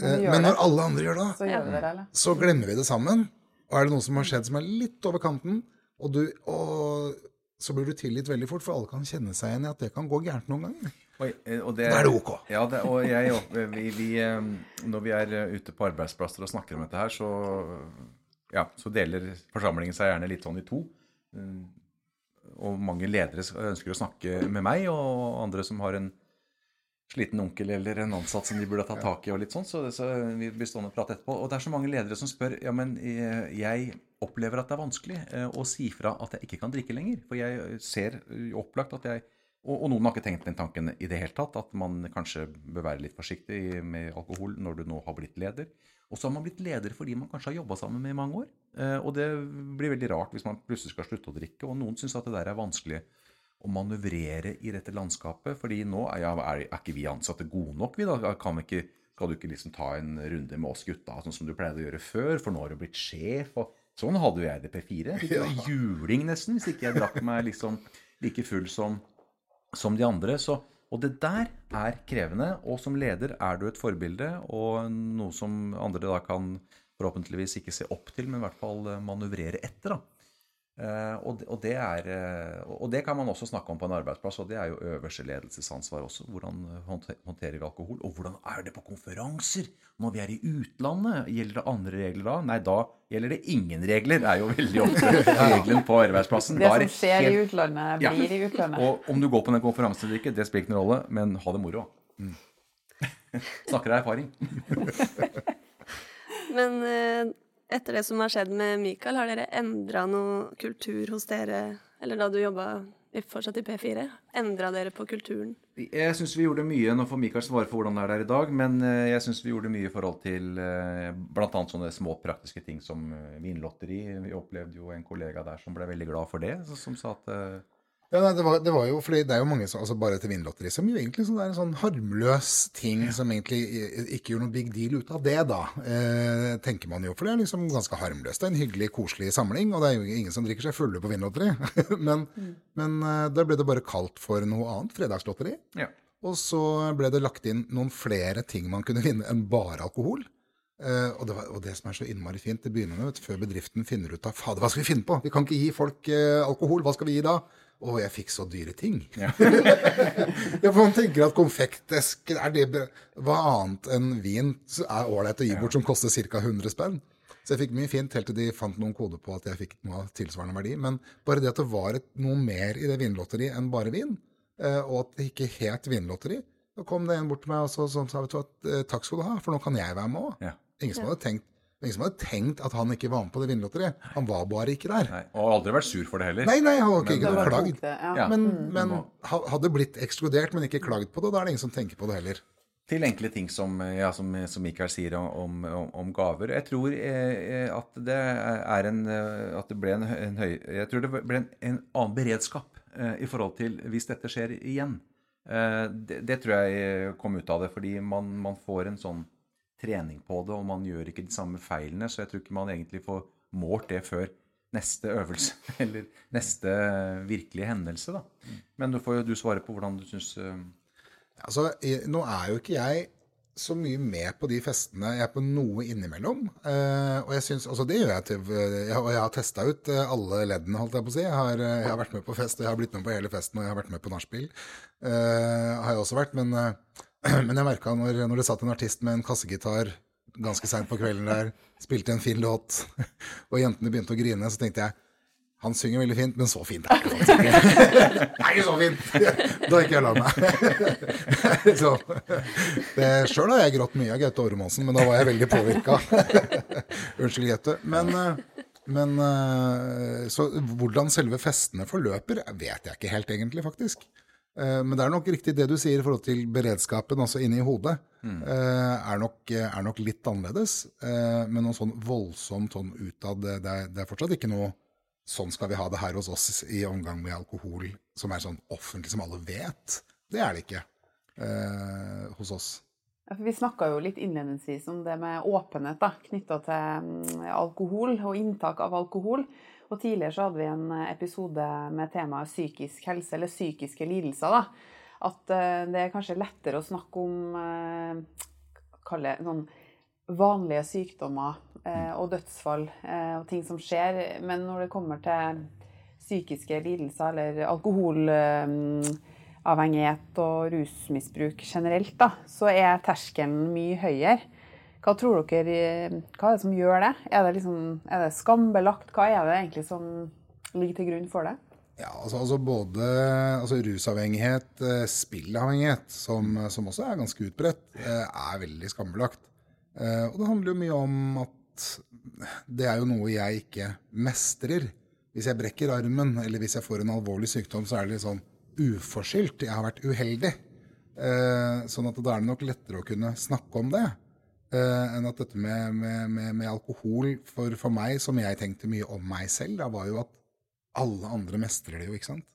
Speaker 3: Men
Speaker 5: Eh,
Speaker 3: det.
Speaker 5: når alle andre gjør det,
Speaker 3: Så gjør det,
Speaker 5: så glemmer vi det sammen. Og er det noe som har skjedd som er litt over kanten, og, du, og så blir du tilgitt veldig fort, for alle kan kjenne seg igjen i at det kan gå gærent noen ganger.
Speaker 4: Og, eh, og
Speaker 5: Da er det ok.
Speaker 4: Ja, det, og jeg, vi, vi, eh, når vi er eh, ute på arbeidsplasser og snakker om dette her, så, ja, så deler forsamlingen seg gjerne litt sånn i to. Og mange ledere ønsker å snakke med meg, og andre som har en sliten onkel eller en ansatt som de burde ta tak i, og litt sånn, så, så vi blir stående og prate etterpå. Og det er så mange ledere som spør ja, men eh, jeg opplever at det er vanskelig eh, å si fra at jeg ikke kan drikke lenger. For jeg ser eh, opplagt at jeg og, og noen har ikke tenkt den tanken i det hele tatt, at man kanskje bør være litt forsiktig med alkohol når du nå har blitt leder. Og så har man blitt leder fordi man kanskje har jobba sammen med i mange år. Eh, og det blir veldig rart hvis man plutselig skal slutte å drikke. Og noen syns at det der er vanskelig å manøvrere i dette landskapet. fordi nå er, ja, er, er ikke vi ansatte gode nok, vi da? Kan ikke, skal du ikke liksom ta en runde med oss gutta, sånn som du pleide å gjøre før? For nå har du blitt sjef. og Sånn hadde jo jeg det P4. Det var juling nesten hvis ikke jeg drakk meg liksom like full som, som de andre. Så, og det der er krevende. Og som leder er du et forbilde, og noe som andre da kan forhåpentligvis ikke se opp til, men i hvert fall eh, manøvrere etter. da. Eh, og, det, og, det er, eh, og det kan man også snakke om på en arbeidsplass, og det er jo øverste ledelsesansvar også. Hvordan håndterer vi alkohol? Og hvordan er det på konferanser? Når vi er i utlandet, gjelder det andre regler da? Nei, da gjelder det ingen regler, er jo veldig ofte (laughs) (laughs) regelen på arbeidsplassen.
Speaker 3: Det som skjer i
Speaker 4: utlandet,
Speaker 3: utlandet,
Speaker 4: Ja.
Speaker 3: blir i utlandet.
Speaker 4: og om du går på den konferansen eller ikke, det spiller ikke noen rolle, men ha det moro.
Speaker 3: Mm. (laughs)
Speaker 4: Snakker av erfaring.
Speaker 2: Men eh, etter det som har skjedd med Mikael, har dere endra noe kultur hos dere, eller da du jobba fortsatt i P4? Endra dere på kulturen?
Speaker 4: Jeg syns vi gjorde mye. Nå får Mikael svare for hvordan det er der i dag, men eh, jeg syns vi gjorde mye i forhold til eh, bl.a. sånne små praktiske ting som eh, vinlotteri. Vi opplevde jo en kollega der som ble veldig glad for det, som sa at
Speaker 5: Ja, nei, det, var, det var jo fordi det er jo mange som, altså bare til vinlotteri som jo egentlig sånn, er en sånn harmløs ting som egentlig ikke gjør noe big deal ut av det, da. Eh, tenker man jo, for det er liksom ganske harmløst. Det er en hyggelig, koselig samling, og det er jo ingen som drikker seg fulle på vinlotteri. (laughs) men men eh, da ble det bare kalt for noe annet, fredagslotteri.
Speaker 4: ja.
Speaker 5: Og så ble det lagt inn noen flere ting man kunne vinne enn bare alkohol. Uh, og, det var, og det som er så innmari fint, det begynner med vet, før bedriften finner ut av Fader, hva skal vi finne på? Vi kan ikke gi folk uh, alkohol. Hva skal vi gi da? Å, jeg fikk så dyre ting. Ja, (laughs) for man tenker at konfektesker er det Hva annet enn vin så er ålreit å gi bort som koster ca. 100 spenn? Så jeg fikk mye fint helt til de fant noen kode på at jeg fikk noe av tilsvarende verdi. Men bare det at det var et, noe mer i det vinlotteriet enn bare vin, eh, og at det ikke het vinlotteri, da kom det en bort til meg og så, sånn, sa vet du hva, eh, takk skal du ha, for nå kan jeg være med òg.
Speaker 4: Ja.
Speaker 5: Ingen som hadde tenkt Ingen som hadde tenkt at han ikke var med på det vinnerlotteriet. Han var bare ikke der.
Speaker 4: Nei, og aldri vært sur for det heller.
Speaker 5: Nei, nei, han hadde ikke, ikke klagd.
Speaker 3: ja.
Speaker 5: Men,
Speaker 3: Mm.
Speaker 5: men hadde blitt ekskludert, men ikke klagd på det, da er det ingen som tenker på det heller.
Speaker 4: Til enkle ting som, ja, som, som Mikael sier om, om, om gaver. Jeg tror eh, at det er en eh, At det ble en, en høy Jeg tror det ble en, en annen beredskap eh, i forhold til hvis dette skjer igjen. Eh, det, det tror jeg kom ut av det, fordi man, man får en sånn trening på det, og man gjør ikke de samme feilene. Så jeg tror ikke man egentlig får målt det før neste øvelse, (laughs) eller neste virkelige hendelse. da. Men du får jo du svare på hvordan du syns
Speaker 5: Altså, nå er jo ikke jeg så mye med på de festene. Jeg er på noe innimellom. Eh, og jeg synes, altså det gjør jeg til jeg, Og jeg har testa ut eh, alle leddene, holdt jeg på å si. Jeg har, eh, jeg har vært med på fest, og jeg har blitt med på hele festen, og jeg har vært med på nachspiel. Eh, har jeg også vært. Men, eh, (clears throat) men jeg merka når, når det satt en artist med en kassegitar ganske seint på kvelden der, spilte en fin låt, (laughs) og jentene begynte å grine, så tenkte jeg han synger veldig fint, men så fint er det faktisk ikke. (laughs) Det er ikke så fint! (laughs) Da gikk jeg la meg. Sjøl har jeg grått mye av Gaute Ormåsen, men da var jeg veldig påvirka. Unnskyld, Gaute. Men, eh, men eh, Så hvordan selve festene forløper, vet jeg ikke helt egentlig, faktisk. Eh, Men det er nok riktig det du sier i forhold til beredskapen, altså inni hodet. mm. Er nok, er nok litt annerledes. Eh, Men noe sånn voldsomt sånn utad, det, det er- det er fortsatt ikke noe sånn skal vi ha det her hos oss i omgang med alkohol, som er sånn offentlig som alle vet. Det er det ikke eh, hos oss.
Speaker 3: Ja, for Vi snakka jo litt innledningsvis om det med åpenhet knytta til mm, alkohol og inntak av alkohol. Og Tidligere så hadde vi en episode med temaet psykisk helse, eller psykiske lidelser. da. At eh, det er kanskje lettere å snakke om eh, kalle sånn vanlige sykdommer eh, og dødsfall eh, og ting som skjer. Men når det kommer til psykiske lidelser eller alkoholavhengighet og rusmisbruk generelt, da, så er terskelen mye høyere. Hva tror dere, eh, hva er det som gjør det? Er det, liksom, er det skambelagt? Hva er det egentlig som ligger til grunn for det?
Speaker 5: Ja, altså, altså både altså rusavhengighet, eh, spillavhengighet, som, som også er ganske utbredt, eh, er veldig skambelagt. Og det handler jo mye om at det er jo noe jeg ikke mestrer. Hvis jeg brekker armen, eller hvis jeg får en alvorlig sykdom, så er det litt sånn uforskyldt. Jeg har vært uheldig. Sånn at da er det nok lettere å kunne snakke om det. Eh, enn at dette med, med, med, med alkohol, for, for meg, som jeg tenkte mye om meg selv, da var jo at alle andre mestrer det jo, ikke sant?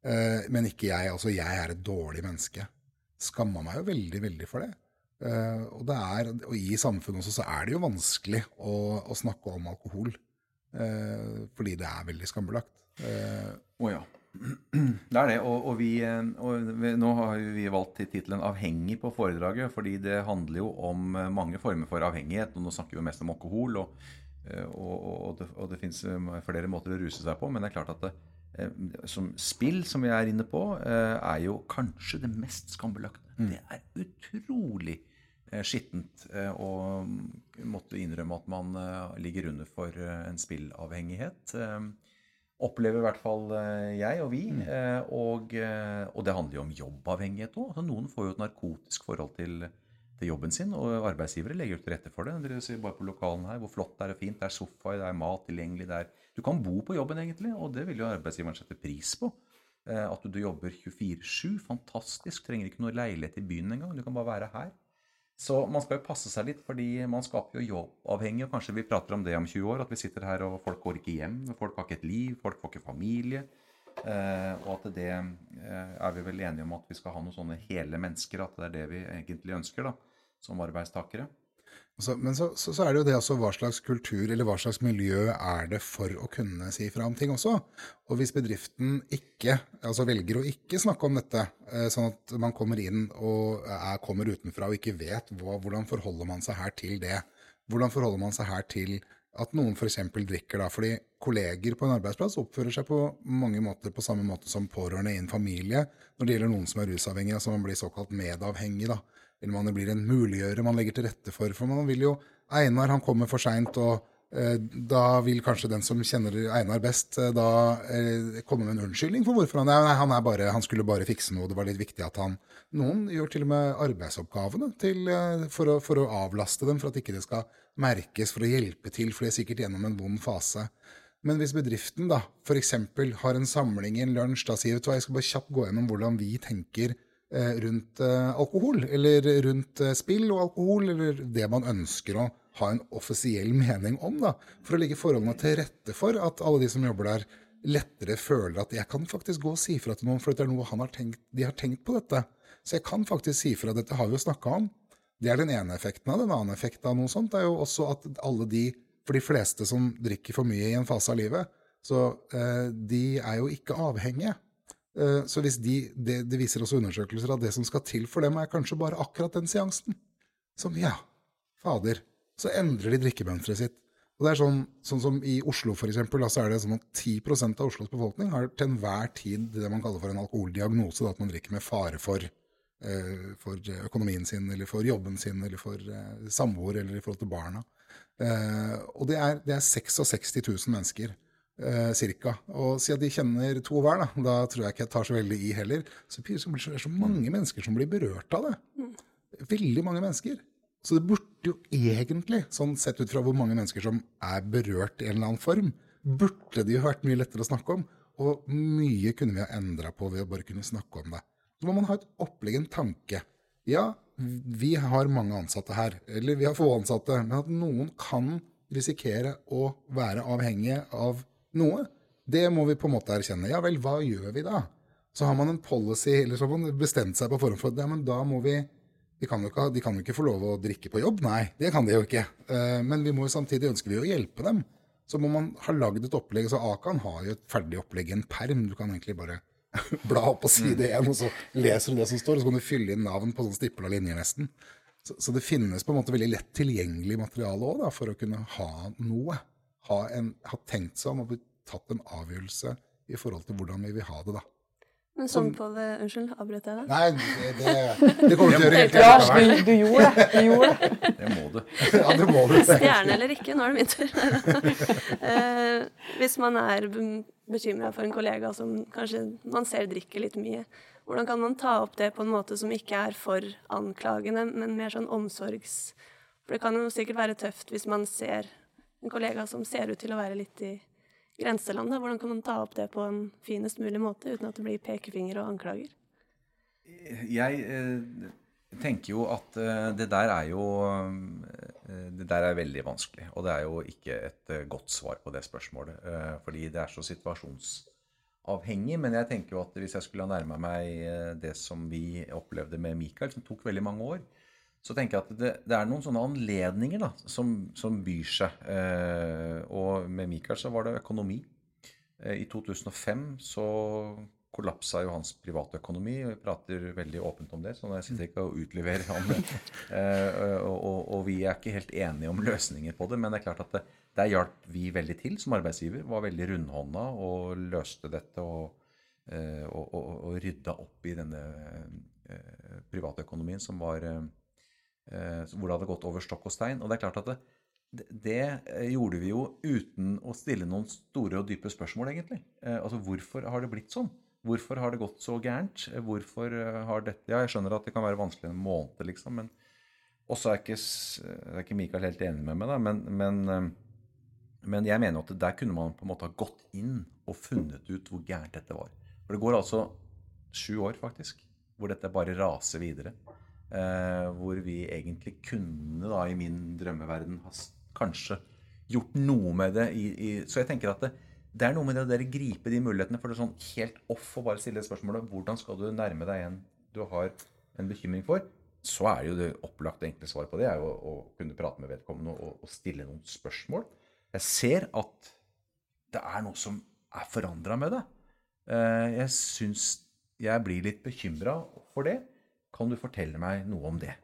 Speaker 5: Uh, men ikke jeg. Altså, jeg er et dårlig menneske. Skamma meg jo veldig, veldig for det. Uh, og, er, og i samfunnet også så er det jo vanskelig å, å snakke om alkohol. fordi det er veldig skambelagt. Eh,
Speaker 4: oh, ja. Det er det. Og, og, vi, eh, og vi, nå har vi valgt tittelen 'avhengig' på foredraget, fordi det handler jo om eh, mange former for avhengighet. og Nå snakker vi mest om alkohol, og, eh, og, og, det, og det fins flere måter å ruse seg på. Men det er klart at det, som spill, som vi er inne på, er jo kanskje det mest skambelagte. Det er utrolig skittent å måtte innrømme at man ligger under for en spillavhengighet. Eh, opplever i hvert fall eh, jeg og vi. Mm. Og, eh, og det handler jo om jobbavhengighet òg. Altså, noen får jo et narkotisk forhold til, til jobben sin, og arbeidsgivere legger jo til rette for det. Dere ser bare på lokalen her hvor flott det er og fint. Det er sofaer, det er mat tilgjengelig. Det er, du kan bo på jobben, egentlig, og det vil jo arbeidsgiveren sette pris på. At At du jobber 24-7. Fantastisk. Trenger ikke noe leilighet i byen engang. Du kan bare være her. Så man skal jo passe seg litt, fordi man skaper jo jobbavhengig. Og kanskje vi prater om det om 20 år, at vi sitter her og folk går ikke hjem. Folk har ikke et liv, folk får ikke familie. Eh, og at det eh, er vi vel enige om at vi skal ha noen sånne hele mennesker. At det er det vi egentlig ønsker da, som arbeidstakere.
Speaker 5: Så, men så, så, så er det jo det også hva slags kultur eller hva slags miljø er det for å kunne si fra om ting også. Og hvis bedriften ikke, altså velger å ikke snakke om dette, eh, sånn at man kommer inn og er, kommer utenfra og ikke vet hva, hvordan forholder man seg her til det. Hvordan forholder man seg her til at noen f.eks. drikker da, fordi kolleger på en arbeidsplass oppfører seg på mange måter på samme måte som pårørende i en familie når det gjelder noen som er rusavhengig, altså man blir såkalt medavhengig da eller man blir en muliggjører man legger til rette for. For man vil jo Einar han kommer for seint og Eh, da vil kanskje den som kjenner Einar best, eh, da eh, komme med en unnskyldning for hvorfor han er Nei, han, er bare, han skulle bare fikse noe, det var litt viktig at han Noen gjør til og med arbeidsoppgavene til, for, å, for, å, avlaste dem, for at ikke det skal merkes, for å hjelpe til, for de er sikkert gjennom en vond fase. Men hvis bedriften da f.eks. har en samling i en lunsj, da sier du jeg skal bare kjapt gå gjennom hvordan vi tenker rundt alkohol, eller rundt spill og alkohol, eller det man ønsker å ha en offisiell mening om, da, for å legge forholdene til rette for at alle de som jobber der, lettere føler at jeg kan faktisk gå og si fra til noen, for det er noe har tenkt, de har tenkt på dette. Så jeg kan faktisk si fra. Dette har vi jo snakka om. Det er den ene effekten av det. En annen effekt av noe sånt er jo også at alle de, for de fleste som drikker for mye i en fase av livet, så eh, de er jo ikke avhengige. Eh, så de, det, det viser også undersøkelser at det som skal til for dem, er kanskje bare akkurat den seansen. Som ja, fader, så endrer de drikkemønsteret sitt. Og det er sånn, sånn som I Oslo for eksempel, så er det sånn at 10% av Oslos befolkning har til enhver tid det man kaller for en alkoholdiagnose. Da, at man drikker med fare for, eh, for, økonomien sin, eller for jobben sin, eller for eh, samboer, eller i forhold til barna. Og det er, det er 66 000 mennesker. Eh, cirka. Og siden de kjenner to hver, da, da tror jeg ikke jeg tar så veldig i heller. Så det er så mange mennesker som blir berørt av det. Veldig mange mennesker. Så det burde jo egentlig, sånn sett ut fra hvor mange mennesker som er berørt i en eller annen form, burde det jo vært mye lettere å snakke om. Og mye kunne vi ha endra på ved å bare kunne snakke om det. Så må man ha et opplegg, en tanke. Ja, vi har mange ansatte her, eller vi har få ansatte, men at noen kan risikere å være avhengige av noe, det må vi på en måte erkjenne. Ja vel, hva gjør vi da? Så har man en policy, eller så har man bestemt seg på forhånd for ja, men da må vi de kan, ikke, de kan, jo ikke, få lov å drikke på jobb, nei. Det kan de jo ikke. Eh, men vi må jo samtidig ønske vi å hjelpe dem. Så må man ha lagd et opplegg. Så Akan har jo et ferdig opplegg i en perm. Du kan egentlig bare (laughs) bla opp på side én, og så leser du det som står, og så kan du fylle inn navn på sånn stipla linjer, nesten. Så, så, det finnes på en måte veldig lett tilgjengelig materiale òg, for å kunne ha noe. Ha, en, ha tenkt seg om og tatt en avgjørelse i forhold til hvordan vi vil ha det, da.
Speaker 2: Men sånn på det Unnskyld, avbrøt jeg deg?
Speaker 5: Nei, det, det, det kommer du til å gjøre helt
Speaker 3: klart. du, du gjorde det. Du gjorde det.
Speaker 4: Det må du. (laughs)
Speaker 5: Ja, det må du.
Speaker 2: Stjerne eller ikke, nå er det min tur. (laughs) eh, hvis man er bekymra for en kollega som kanskje man ser drikker litt mye, hvordan kan man ta opp det på en måte som ikke er for anklagende, men mer sånn omsorgs... For det kan jo sikkert være tøft hvis man ser en kollega som ser ut til å være litt i grenselandet. Hvordan kan man ta opp det på en finest mulig måte uten at det blir pekefinger og anklager?
Speaker 4: Jeg eh, tenker jo at eh, det der er jo eh, Det der er veldig vanskelig. Og det er jo ikke et eh, godt svar på det spørsmålet. Fordi det er så situasjonsavhengig. Men jeg tenker jo at hvis jeg skulle ha nærma meg det som vi opplevde med Michael, som tok veldig mange år, så tenker jeg at det, det er noen sånne anledninger da, som, som byr seg. Eh, og med Michael så var det økonomi. Eh, I 2005 så kollapsa jo hans private økonomi. og Vi prater veldig åpent om det, så jeg sitter ikke og utleverer han. (laughs) eh, og, og, og, vi er ikke helt enige om løsninger på det, men det er klart at det, der hjalp vi veldig til som arbeidsgiver. Var veldig rundhånda og løste dette og, eh, og, rydda opp i denne eh, privatøkonomien som var Eh, hvor det hadde gått over stokk og stein. Og det er klart at det, det, eh, gjorde vi jo uten å stille noen store og dype spørsmål, egentlig. Eh, altså hvorfor har det blitt sånn? Hvorfor har det gått så gærent? Hvorfor har dette Ja, jeg skjønner at det kan være vanskelig en måned, liksom, men også er ikke, er ikke Mikael helt enig med meg, da, men, men, men jeg mener at der kunne man på en måte ha gått inn og funnet ut hvor gærent dette var. For det går altså sju år, faktisk, hvor dette bare raser videre. Eh, hvor vi egentlig kunne, da, i min drømmeverden, ha kanskje gjort noe med det. I, i, så jeg tenker at det, det er noe med det å gripe de mulighetene. For det er sånn helt off å bare stille spørsmålet hvordan skal du nærme deg en du har en bekymring for. Så er jo det opplagte enkle svaret på det er jo å, å kunne prate med vedkommende og, og, stille noen spørsmål. Jeg ser at det er noe som er forandra med det. Eh, jeg syns jeg blir litt bekymra for det. Kan du fortelle meg noe om det?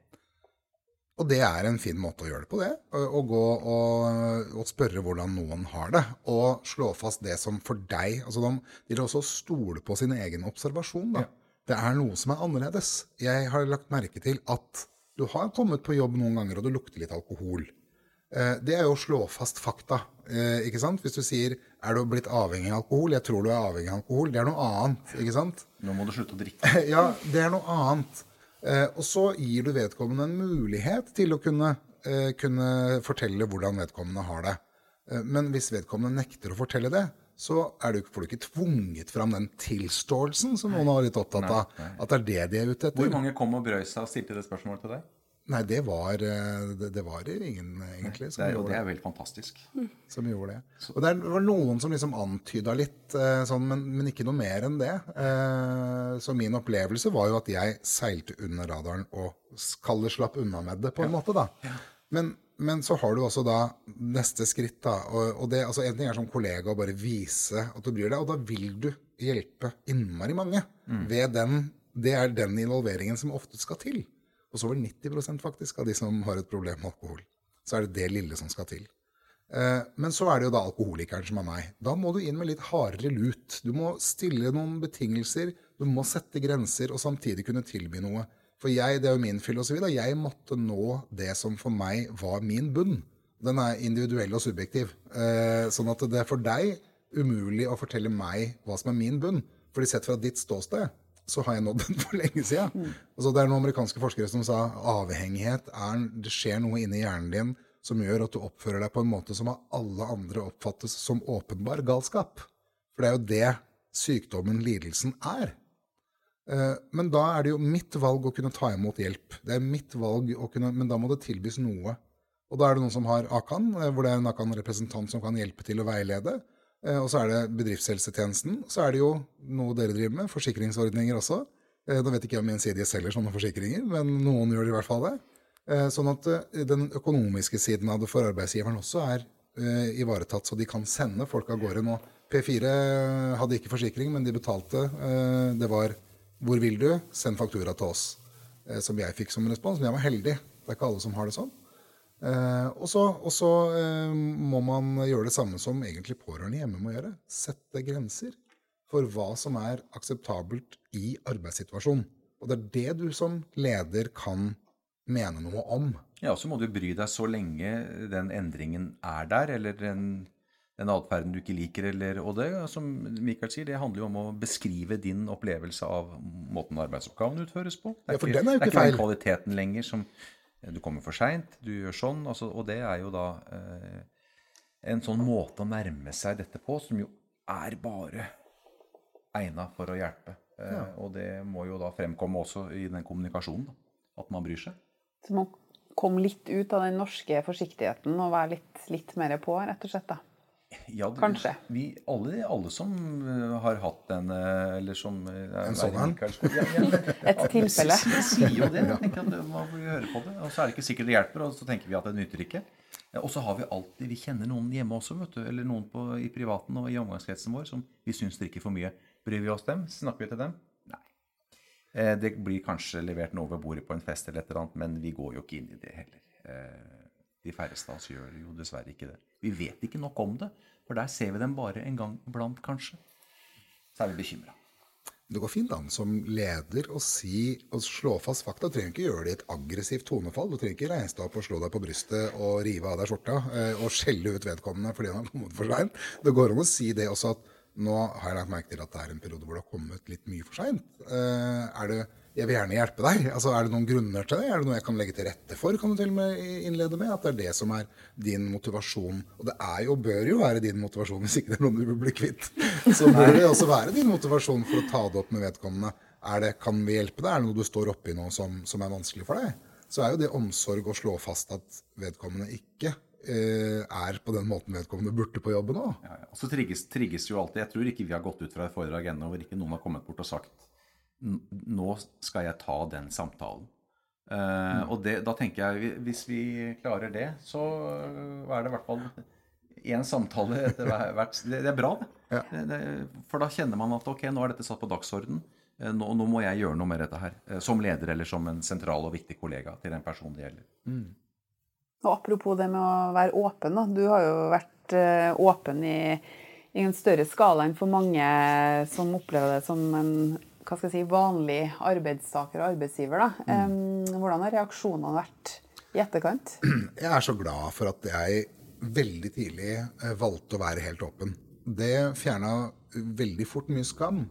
Speaker 5: Og det er en fin måte å gjøre det på, det. Å gå og, og spørre hvordan noen har det. Og slå fast det som for deg altså De vil også stole på sin egen observasjon. da. Ja. Det er noe som er annerledes. Jeg har lagt merke til at du har kommet på jobb noen ganger, og du lukter litt alkohol. Eh, det er jo å slå fast fakta. Eh, ikke sant? Hvis du sier er du blitt avhengig av alkohol, jeg tror du er avhengig av alkohol, det er noe annet. ikke sant?
Speaker 4: Nå må du slutte å drikke. (laughs)
Speaker 5: ja, det er noe annet. Eh, og så gir du vedkommende en mulighet til å kunne, kunne fortelle hvordan vedkommende har det. men hvis vedkommende nekter å fortelle det, så du, får du ikke tvunget fram den tilståelsen som noen har vært opptatt av. At det er det de er ute etter.
Speaker 4: Hvor mange kom og brøy seg og stilte det spørsmålet til deg?
Speaker 5: Nei, det var, eh, det, det var ingen, egentlig.
Speaker 4: Som det, er, og det er veldig fantastisk.
Speaker 5: Som gjorde det. Og det var noen som liksom antyda litt, eh, sånn, men, men, ikke noe mer enn det. Eh, så min opplevelse var jo at jeg seilte under radaren og kaller slapp unna med det, på en ja. måte. da. Men, men, så har du også da neste skritt. da, og, og det, altså En ting er som kollega å bare vise at du bryr deg, og da vil du hjelpe innmari mange. Mm. ved den, Det er den involveringen som ofte skal til. Hos over 90% faktisk av de som har et problem med alkohol. Så er det det lille som skal til. Eh, men så er det jo da alkoholikeren som er meg. Da må du inn med litt hardere lut. Du må stille noen betingelser, du må sette grenser og samtidig kunne tilby noe. For jeg, det er jo min filosofi, da, jeg måtte nå det som for meg var min bunn. Den er individuell og subjektiv. Eh, sånn at det er for deg umulig å fortelle meg hva som er min bunn. Fordi sett fra ditt ståsted så har jeg nådd den for lenge siden. Mm. Altså, det er noen amerikanske forskere som sa avhengighet er Det skjer noe inni hjernen din som gjør at du oppfører deg på en måte som av alle andre oppfattes som åpenbar galskap. For det er jo det sykdommen, lidelsen, er. Eh, men da er det jo mitt valg å kunne ta imot hjelp. Det er mitt valg å kunne, Men da må det tilbys noe. Og da er det noen som har Akan, eh, hvor det er en Akan-representant som kan hjelpe til å veilede. Eh, og så er det bedriftshelsetjenesten. Så er det jo noe dere driver med, forsikringsordninger også. Eh, nå vet ikke jeg om Gjensidige selger sånne forsikringer, men noen gjør det i hvert fall det. Eh, sånn at den økonomiske siden av det for arbeidsgiveren også er ivaretatt, så de kan sende folk av gårde nå. P4 hadde ikke forsikring, men de betalte. Det var 'Hvor vil du?' Send faktura til oss. Som jeg fikk som respons. Men jeg var heldig. Det er ikke alle som har det sånn. Eh, og så eh, må man gjøre det samme som egentlig pårørende hjemme må gjøre. Sette grenser for hva som er akseptabelt i arbeidssituasjonen. Og det er det du som leder kan mene noe om.
Speaker 4: Ja, og så må du bry deg så lenge den endringen er der, eller den, den atferden du ikke liker. Eller, og det, som Michael sier, det handler jo om å beskrive din opplevelse av måten arbeidsoppgaven utføres på.
Speaker 5: Det er, ja, for den er jo
Speaker 4: ikke
Speaker 5: feil. Det er
Speaker 4: ikke den kvaliteten lenger som du kommer for seint, du gjør sånn. Altså, og det er jo da eh, en sånn måte å nærme seg dette på som jo er bare egna for å hjelpe. Eh, ja. Og det må jo da fremkomme også i den kommunikasjonen. Da, at man bryr seg.
Speaker 3: Så man kom litt ut av den norske forsiktigheten og være litt, litt mer på, rett og slett? da?
Speaker 4: Ja, det, Kanskje. Vi, alle, alle, som uh, har hatt en uh, Eller som
Speaker 5: uh, En sånn en?
Speaker 3: Ja, ja, (laughs) Et tilfelle.
Speaker 4: sier jo det. Jeg tenker at Man bør høre på det. Og så er det ikke sikkert det hjelper, og så tenker vi at det nytter ikke. Og så har vi alltid Vi kjenner noen hjemme også, vet du. Eller noen på, i privaten og i omgangskretsen vår som vi syns drikker for mye. Bryr vi oss dem? Snakker vi til dem? Nei. Det blir kanskje levert noe ved bordet på en fest eller et eller annet, men vi går jo ikke inn i det heller. De færreste av oss gjør jo dessverre ikke det. Vi vet ikke nok om det. For der ser vi dem bare en gang iblant, kanskje. Så er vi bekymra.
Speaker 5: Det går fint an som leder å si og slå fast fakta. Du trenger ikke gjøre det i et aggressivt tonefall. Du trenger ikke reise deg opp og slå deg på brystet og rive av deg skjorta eh, og skjelle ut vedkommende fordi han har kommet for seint. Det går an å si det også at nå har jeg lagt merke til at det er en periode hvor det har kommet litt mye for seint. Eh, er det jeg vil gjerne hjelpe deg. Altså, Er det noen grunner til det? Er det noe jeg kan legge til rette for? Kan du til og med innlede med At det er det som er din motivasjon. Og det er jo, bør jo være din motivasjon hvis ikke det er noen du vil bli kvitt. Så bør det også være din motivasjon for å ta det opp med vedkommende. Er det, kan vi hjelpe deg? Er det noe du står oppi nå som, som er vanskelig for deg? Så er jo det omsorg å slå fast at vedkommende ikke eh, er på den måten vedkommende burde på jobben òg.
Speaker 4: Ja, ja. Så trigges, trigges jo alltid Jeg tror ikke vi har gått ut fra et foredrag ennå hvor ikke noen har kommet bort og sagt nå skal jeg ta den samtalen. Uh, og det, da tenker jeg hvis vi klarer det, så er det i hvert fall én samtale etter hvert. Det, det er bra, det. Ja. det. For da kjenner man at ok, nå er dette satt på dagsorden. Eh, nå, nå, må jeg gjøre noe med dette her. Eh, som leder eller som en sentral og viktig kollega til den personen det gjelder. Mm.
Speaker 3: Og Apropos det med å være åpen. Da. Du har jo vært åpen i, i en større skala enn for mange som opplever det som en hva skal jeg si, vanlig arbeidstaker og arbeidsgiver. Da. Mm. hvordan har reaksjonene vært i etterkant? (clears throat)
Speaker 5: Jeg er så glad for at jeg veldig tidlig eh, valgte å være helt åpen. Det fjerna veldig fort mye skam.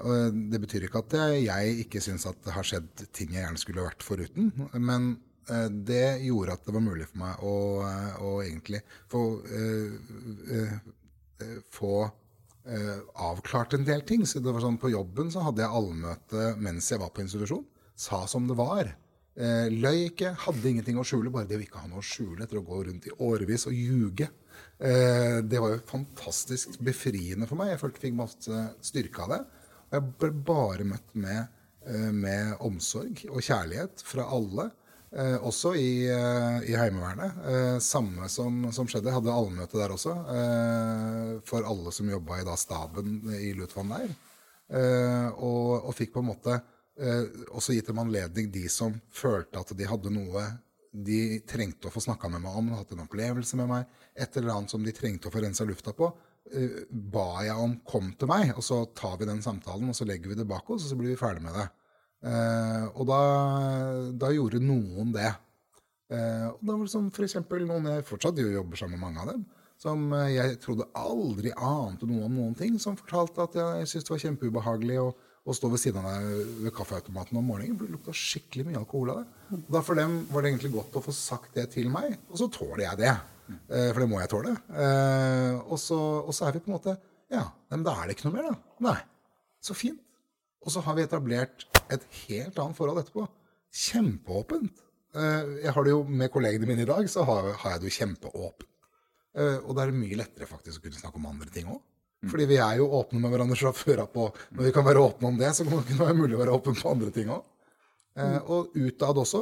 Speaker 5: Det betyr ikke at jeg ikke syns at det har skjedd ting jeg gjerne skulle vært foruten. Men eh, det gjorde at det var mulig for meg å, eh, å egentlig få, uh, uh, få uh, avklart en del ting. Så det var sånn På jobben så hadde jeg allmøte mens jeg var på institusjon. Sa som det var. løy ikke, hadde ingenting å skjule. Bare det å ikke ha noe å skjule etter å gå rundt i årevis og ljuge. det var jo fantastisk befriende for meg. Jeg følte jeg fikk masse styrke av det. Og jeg ble bare møtt med, eh, med omsorg og kjærlighet fra alle. Eh, også i, eh, i Heimevernet. Eh, samme som, som, skjedde. Hadde allmøte der også. Eh, for alle som jobba i da, staben i Lutvann leir. Eh, og, og, fikk på en måte også gitt dem anledning, de som følte at de hadde noe de trengte å få snakka med meg om, hatt en opplevelse med meg, et eller annet som de trengte å få rensa lufta på, ba jeg om 'kom til meg', og så tar vi den samtalen og så legger vi det bak oss, og så blir vi ferdig med det. Uh, og da, da, gjorde noen det. Uh, og da var det for eksempel noen jeg fortsatt jobber sammen med mange av dem, som jeg trodde aldri ante noe om noen ting, som fortalte at jeg syntes det var kjempeubehagelig å, å stå ved siden av deg ved kaffeautomaten om morgenen. For det lukta skikkelig mye alkohol av det. Og da for dem var det egentlig godt å få sagt det til meg, og så tåler jeg det. Eh, for det må jeg tåle. Eh, og så, og så er vi på en måte Ja, men da er det ikke noe mer, da. Nei. Så fint. Og så har vi etablert et helt annet forhold etterpå. Kjempeåpent. Eh, jeg har det jo med kollegene mine i dag, så har, jeg det jo kjempeåpent. Og da er det mye lettere faktisk å kunne snakke om andre ting òg. Mm. Fordi vi er jo åpne med hverandre fra før av på Når vi kan være åpne om det, så kan det være mulig å være åpen på andre ting òg. Mm. Og utad også,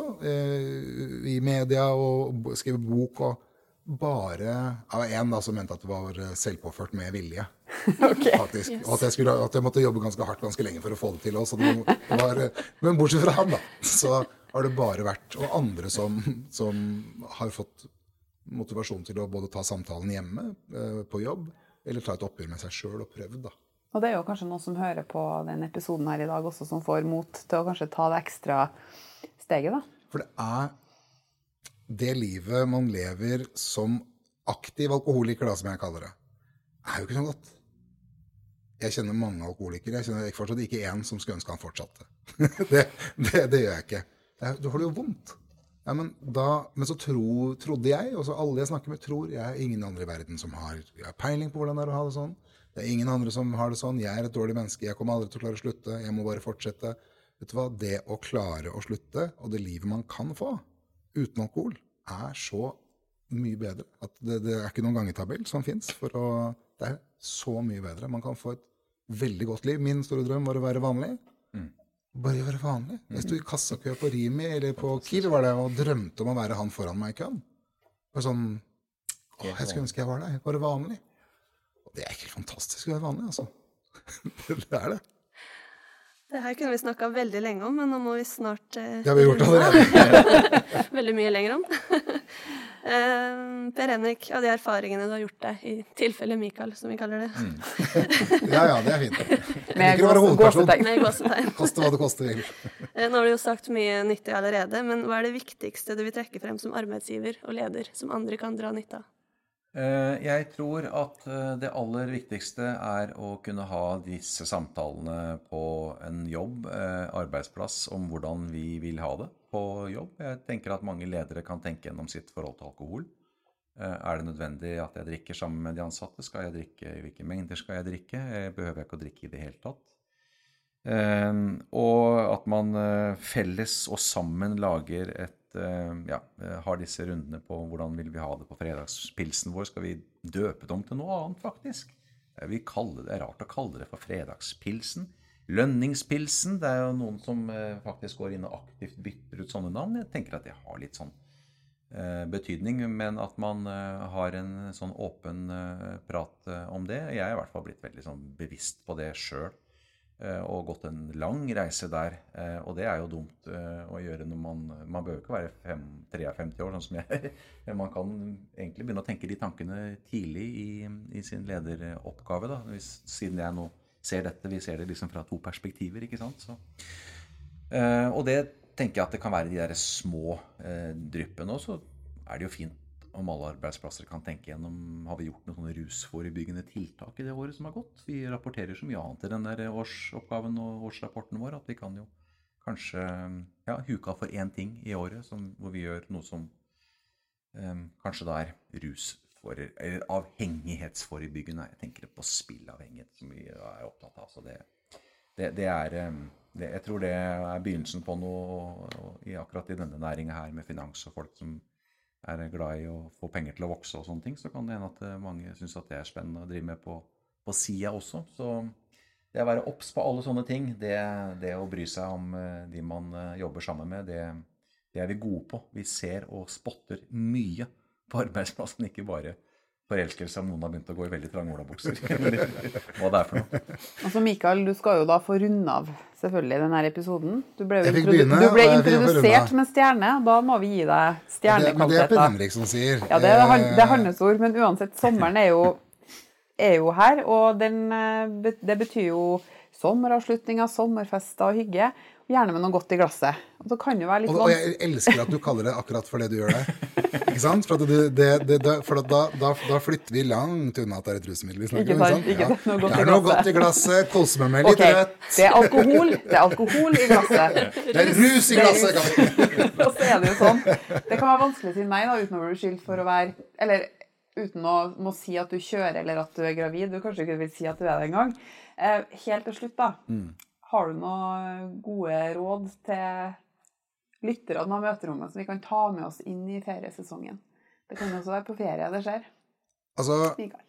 Speaker 5: i media og skrive bok og bare av én som mente at det var eh, selvpåført med vilje. (laughs)
Speaker 3: okay.
Speaker 5: Faktisk. Yes. Og at jeg, skulle, at jeg, måtte jobbe ganske hardt ganske lenge for å få det til. Også. Det var, men bortsett fra ham, da, så har det bare vært Og andre som, som har fått motivasjon til å både ta samtalen hjemme, eh, på jobb, eller ta et oppgjør med seg sjøl og prøvd. da.
Speaker 3: Og det er jo kanskje noen som hører på den episoden her i dag også, som får mot til å kanskje ta det ekstra steget, da.
Speaker 5: For det er det livet man lever som aktiv alkoholiker, da, som jeg kaller det, er jo ikke så godt. Jeg kjenner mange alkoholikere. Jeg kjenner fortsatt ikke én som skulle ønske han fortsatte. (laughs) det, det, det, gjør jeg ikke. Du har det jo vondt. Ja, men, da, men, så tro, trodde jeg, og så alle jeg snakker med, tror jeg er ingen andre i verden som har, peiling på hvordan det er å ha det sånn. Det er ingen andre som har det sånn. Jeg er et dårlig menneske. Jeg kommer aldri til å klare å slutte. Jeg må bare fortsette. Vet du hva? Det å klare å slutte, og det livet man kan få, uten alkohol, er så mye bedre. At det, det er ikke noen gangetabell som fins. Det er så mye bedre. Man kan få et veldig godt liv. Min store drøm var å være vanlig. Mm. Bare være vanlig. Jeg sto i kassakø på Rimi eller på Kiel var det, og drømte om å være han foran meg i køen. Bare sånn Å, jeg skulle ønske jeg var der. Bare vanlig. Og det er ikke fantastisk å være vanlig, altså. (laughs) det er det.
Speaker 2: Det her kunne vi snakka veldig lenge om, men nå må vi snart
Speaker 5: eh, Det har vi gjort allerede. (laughs)
Speaker 2: veldig mye lenger om. Eh, per Henrik, av de erfaringene du har gjort deg, i tilfelle Mikael, som vi kaller det. Mm. (laughs)
Speaker 5: ja ja, det er fint.
Speaker 3: Med gåsetegn.
Speaker 5: Koste hva det koster vil.
Speaker 2: eh, nå har du jo sagt mye nyttig allerede, men hva er det viktigste du vil trekke frem som arbeidsgiver og leder, som andre kan dra nytte av?
Speaker 4: Eh, jeg tror at eh, det aller viktigste er å kunne ha disse samtalene på en jobb, eh, arbeidsplass, om hvordan vi vil ha det på jobb. Jeg tenker at mange ledere kan tenke gjennom sitt forhold til alkohol. Er det nødvendig at jeg drikker sammen med de ansatte? Skal jeg drikke? I hvilke mengder skal jeg drikke? Behøver jeg ikke å drikke i det hele tatt? Og at man felles og sammen lager et ja, eh, har disse rundene på hvordan vil vi ha det på fredagspilsen vår. Skal vi døpe det om til noe annet, faktisk? Vi det, det er rart å kalle det for fredagspilsen. Lønningspilsen. Det er jo noen som eh, faktisk går inn og aktivt bytter ut sånne navn. Jeg tenker at det har litt sånn betydning, men at man har en sånn åpen prat om det. Jeg er i hvert fall blitt veldig sånn bevisst på det sjøl. Eh, og gått en lang reise der. Eh, og det er jo dumt eh, å gjøre når man Man behøver ikke være fem, 53 år, sånn som jeg. (laughs) Man kan egentlig begynne å tenke de tankene tidlig i, i sin lederoppgave. da, Hvis, Siden jeg nå ser dette, vi ser det liksom fra to perspektiver. ikke sant? Så, og det tenker jeg at det kan være de der små dryppene. Og så er det jo fint om alle arbeidsplasser kan tenke gjennom har vi gjort noen sånne rusforebyggende tiltak i det året som har gått. Vi rapporterer så mye annet i den der årsoppgaven og årsrapporten vår at vi kan jo kanskje ja, huke av for én ting i året som, hvor vi gjør noe som um, kanskje da er rusfor, eller avhengighetsforebyggende. Jeg tenker på spillavhengighet, som vi er opptatt av. Så det, det, det er um, det, Jeg tror det er begynnelsen på noe i, akkurat i denne næringa her med finans og folk som er glad i å få penger til å vokse og sånne ting, så kan det hende at eh, mange syns at det er spennende å drive med på, på sida også. Så det å være obs på alle sånne ting, det, det, å bry seg om eh, de man eh, jobber sammen med, det, det er vi gode på. Vi ser og spotter mye på (laughs) arbeidsplassen, ikke bare forelskelse om noen har begynt å gå i veldig trange olabukser. (laughs) hva det er for noe.
Speaker 3: Altså Mikael, du skal jo da få runde av selvfølgelig denne episoden. Du ble,
Speaker 5: jo begynne,
Speaker 3: du ble introdusert med en stjerne. Da må vi gi deg stjernekvaliteter.
Speaker 5: Men det er Per Henrik som sier.
Speaker 3: Ja, det er, det er hans ord. Men uansett, sommeren er jo, er jo her. Og den, eh, det betyr jo sommeravslutninger, sommerfester og hygge. Gjerne med noe godt i glasset. Og,
Speaker 5: og, og jeg elsker at du kaller det akkurat for det du gjør der. (laughs) Ikke sant? For, det, det, det, for da, da, da, flytter vi langt unna at det er et rusmiddel vi snakker om. Ikke sant? Det er noe godt i glasset. Kose meg med litt
Speaker 3: okay.
Speaker 5: rødt.
Speaker 3: Det er alkohol. Det er alkohol i glasset. (laughs)
Speaker 5: Det er rus i glasset. (laughs)
Speaker 3: og så er det jo sånn. Det kan være vanskelig til meg da, uten å bli skyldt for å være Eller uten å må si at du kjører eller at du er gravid. Du kanskje ikke vil si at du er det engang. Eh, helt til slutt, da. Mm. Har du noen gode råd til lytterne av møterommet som vi kan ta med oss inn i feriesesongen? Det kan også være på ferie det skjer.
Speaker 5: Altså,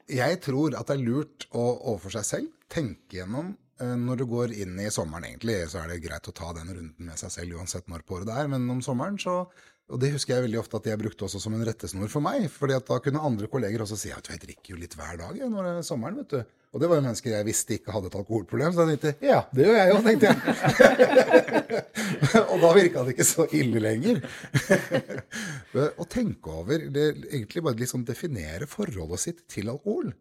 Speaker 5: jeg tror at det er lurt å overfor seg selv tenke gjennom eh, når du går inn i sommeren, egentlig, så er det greit å ta den runden med seg selv uansett når på året det er. Men om sommeren så Og det husker jeg veldig ofte at jeg brukte også som en rettesnor for meg. fordi at da kunne andre kolleger også si at jeg drikker jo litt hver dag når det er sommeren, vet du. Og det var jo mennesker jeg visste ikke hadde et alkoholproblem. Så jeg tenkte ja, det gjør jeg jo, tenkte jeg. (laughs) og da virka det ikke så ille lenger. (laughs) Å tenke over det, Egentlig bare liksom definere forholdet sitt til alkohol.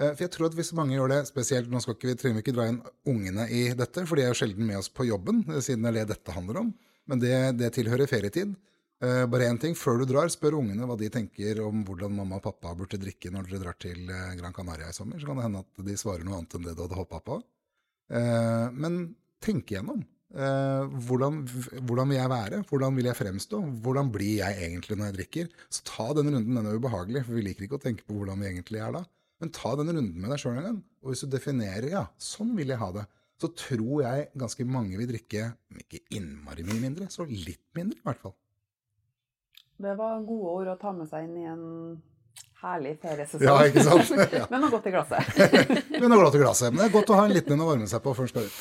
Speaker 5: Eh, for jeg tror at hvis mange gjør det, spesielt Nå skal ikke vi, trenger ikke dra inn ungene i dette, for de er jo sjelden med oss på jobben, siden det er det dette handler om. Men det, det tilhører ferietid. Uh, bare én ting. Før du drar, spør ungene hva de tenker om hvordan mamma og pappa burde drikke når dere drar til uh, Gran Canaria i sommer. Så kan det hende at de svarer noe annet enn det du hadde håpa på. Uh, men tenk igjennom. Hvordan, hvordan, vil jeg være? Hvordan vil jeg fremstå? Hvordan blir jeg egentlig når jeg drikker? Så ta den runden. Den er ubehagelig, for vi liker ikke å tenke på hvordan vi egentlig er da. Men ta den runden med deg sjøl en gang. Og hvis du definerer ja, sånn vil jeg ha det, så tror jeg ganske mange vil drikke ikke innmari mye mindre, så litt mindre i hvert fall.
Speaker 3: Det var gode ord å ta med seg inn i en herlig feriesesong.
Speaker 5: Ja, ikke sant? (laughs) Ja.
Speaker 3: Men noe godt i glasset. (laughs)
Speaker 5: Men noe godt i glasset. Men det er godt å ha en liten en å varme seg på før en skal ut.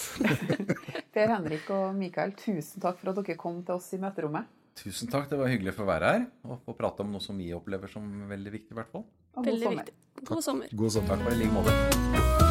Speaker 5: (laughs)
Speaker 3: per Henrik og Mikael, tusen takk for at dere kom til oss i møterommet.
Speaker 4: Tusen takk. Det var hyggelig for å være her og få prate om noe som vi opplever som veldig viktig, i hvert fall.
Speaker 2: Veldig viktig. God sommer.
Speaker 5: God sommer.
Speaker 4: Takk for i like måte.